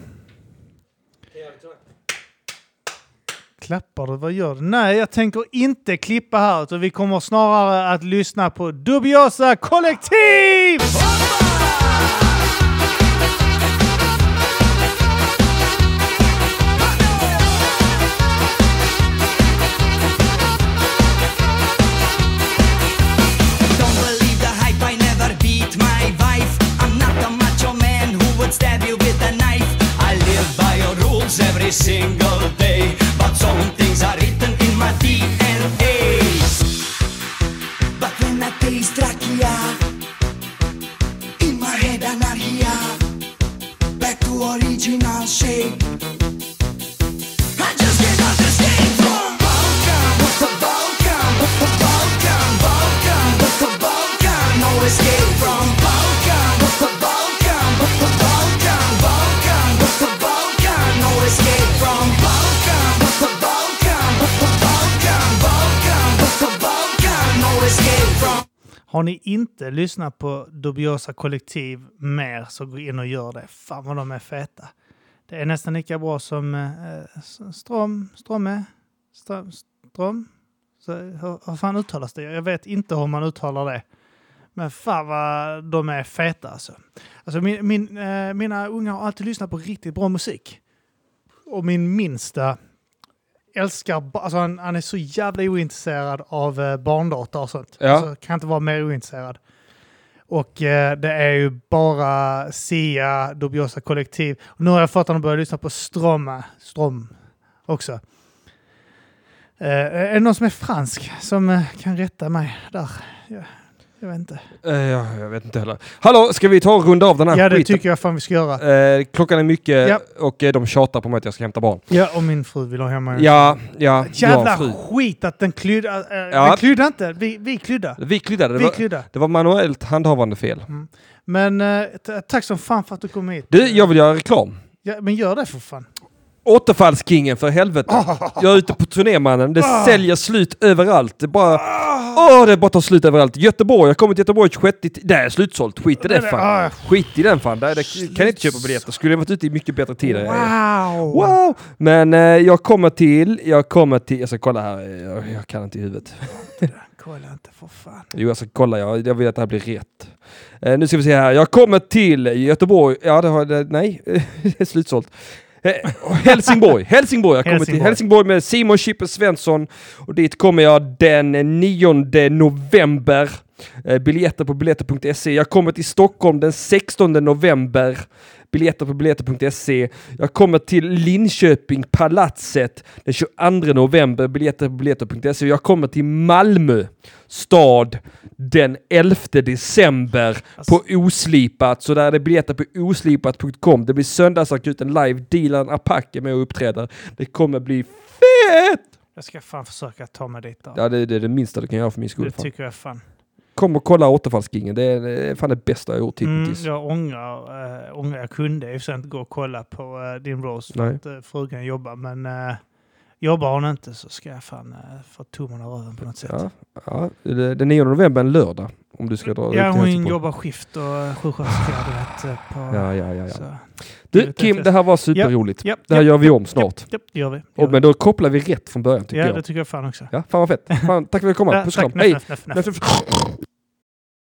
Klappar du? Vad gör du? Nej, jag tänker inte klippa här. Utan vi kommer snarare att lyssna på Dubiosa Kollektiv! Every single day. Har ni inte lyssnat på Dubiosa Kollektiv mer så gå in och gör det. Fan vad de är feta. Det är nästan lika bra som eh, Strom, Stromme, Strom, Strom. Så, hur, hur fan uttalas det? Jag vet inte hur man uttalar det. Men fan vad de är feta alltså. alltså min, min, eh, mina unga har alltid lyssnat på riktigt bra musik. Och min minsta älskar, alltså han, han är så jävla ointresserad av eh, barndata och sånt. Ja. Alltså, kan inte vara mer ointresserad. Och eh, det är ju bara Sia, Dubiosa kollektiv. Och nu har jag fått honom att börja lyssna på Stroma, Strom också. Eh, är det någon som är fransk som eh, kan rätta mig där? Ja, jag vet inte. Eh, ja, jag vet inte heller. Hallå, ska vi ta och runda av den här Ja, det skiten? tycker jag fan vi ska göra. Eh, klockan är mycket Ja. och eh, de tjatar på mig att jag ska hämta barn. Ja, och min fru vill ha hem mig. Ja, ja, Jävla skit att den klydda. Äh, Ja. Den klydda inte, vi, vi klydda. Vi kryddade. Det Vi var, klydda. det var manuellt handhavande fel. Men eh, t- tack som fan för att du kom hit. Du, jag vill göra reklam. Ja, men gör det för fan. Återfallskingen för helvete. Jag är ute på turné mannen. Det Ah. säljer slut överallt. Det bara... Åh, det bara tar slut överallt. Göteborg, jag kommer till Göteborg 26... Det är slutsålt. Skit i det Det fan. Skit i den fan. Där, där kan jag inte köpa biljetter. Skulle jag varit ute i mycket bättre tider. Wow! Wow! Men eh, jag kommer till, jag kommer till, jag ska kolla här, jag, jag kan inte i huvudet. Kolla inte för fan. Jo, jag ska kolla, jag, jag vill att det här blir rätt. Eh, nu ska vi se här, jag kommer till Göteborg, ja det har, det, nej, det är slutsålt. Helsingborg, Helsingborg, jag kommer till Helsingborg. Med Simon Chippe Svensson och dit kommer jag den 9 november. Eh, biljetter på biljetter.se. Jag kommer till Stockholm den 16 november. Biljetter på biljetter.se. Jag kommer till Linköping, Palatset den 22 november. Biljetter på biljetter.se. Jag kommer till Malmö stad den 11 december på Oslipat. Så där är det biljetter på oslipat.com. Det blir söndagsakuten live. Dilan Apak är med och uppträder. Det kommer bli fett! Jag ska fan försöka ta mig dit. Då. Ja, det, det är det minsta du kan göra för min skull. det Fan. tycker jag fan. Kom och kolla Återfallskingen. Det är, det är fan det bästa jag gjort Mm, hittills. jag ångrar, äh, ångrar, jag kunde i inte gå och kolla på äh, din roast för att äh, frugan jobbar, men äh, jobbar hon inte så ska jag fan äh, få tummen ur röven på något sätt. Ja, ja, den 9 november är en lördag. Om du ska dra Ja, hon jobbar skift och äh, sjuksköterska, På, Ja, ja, ja, ja. Du Kim, det här var superroligt. Ja, Det här ja, gör vi om snart. Ja, det gör vi. Det Och, gör men då kopplar vi rätt från början tycker ja, jag. det tycker jag fan också. Ja, fan vad fett. Fan, tack för att du kom. Ja, Puss och kram. Hej!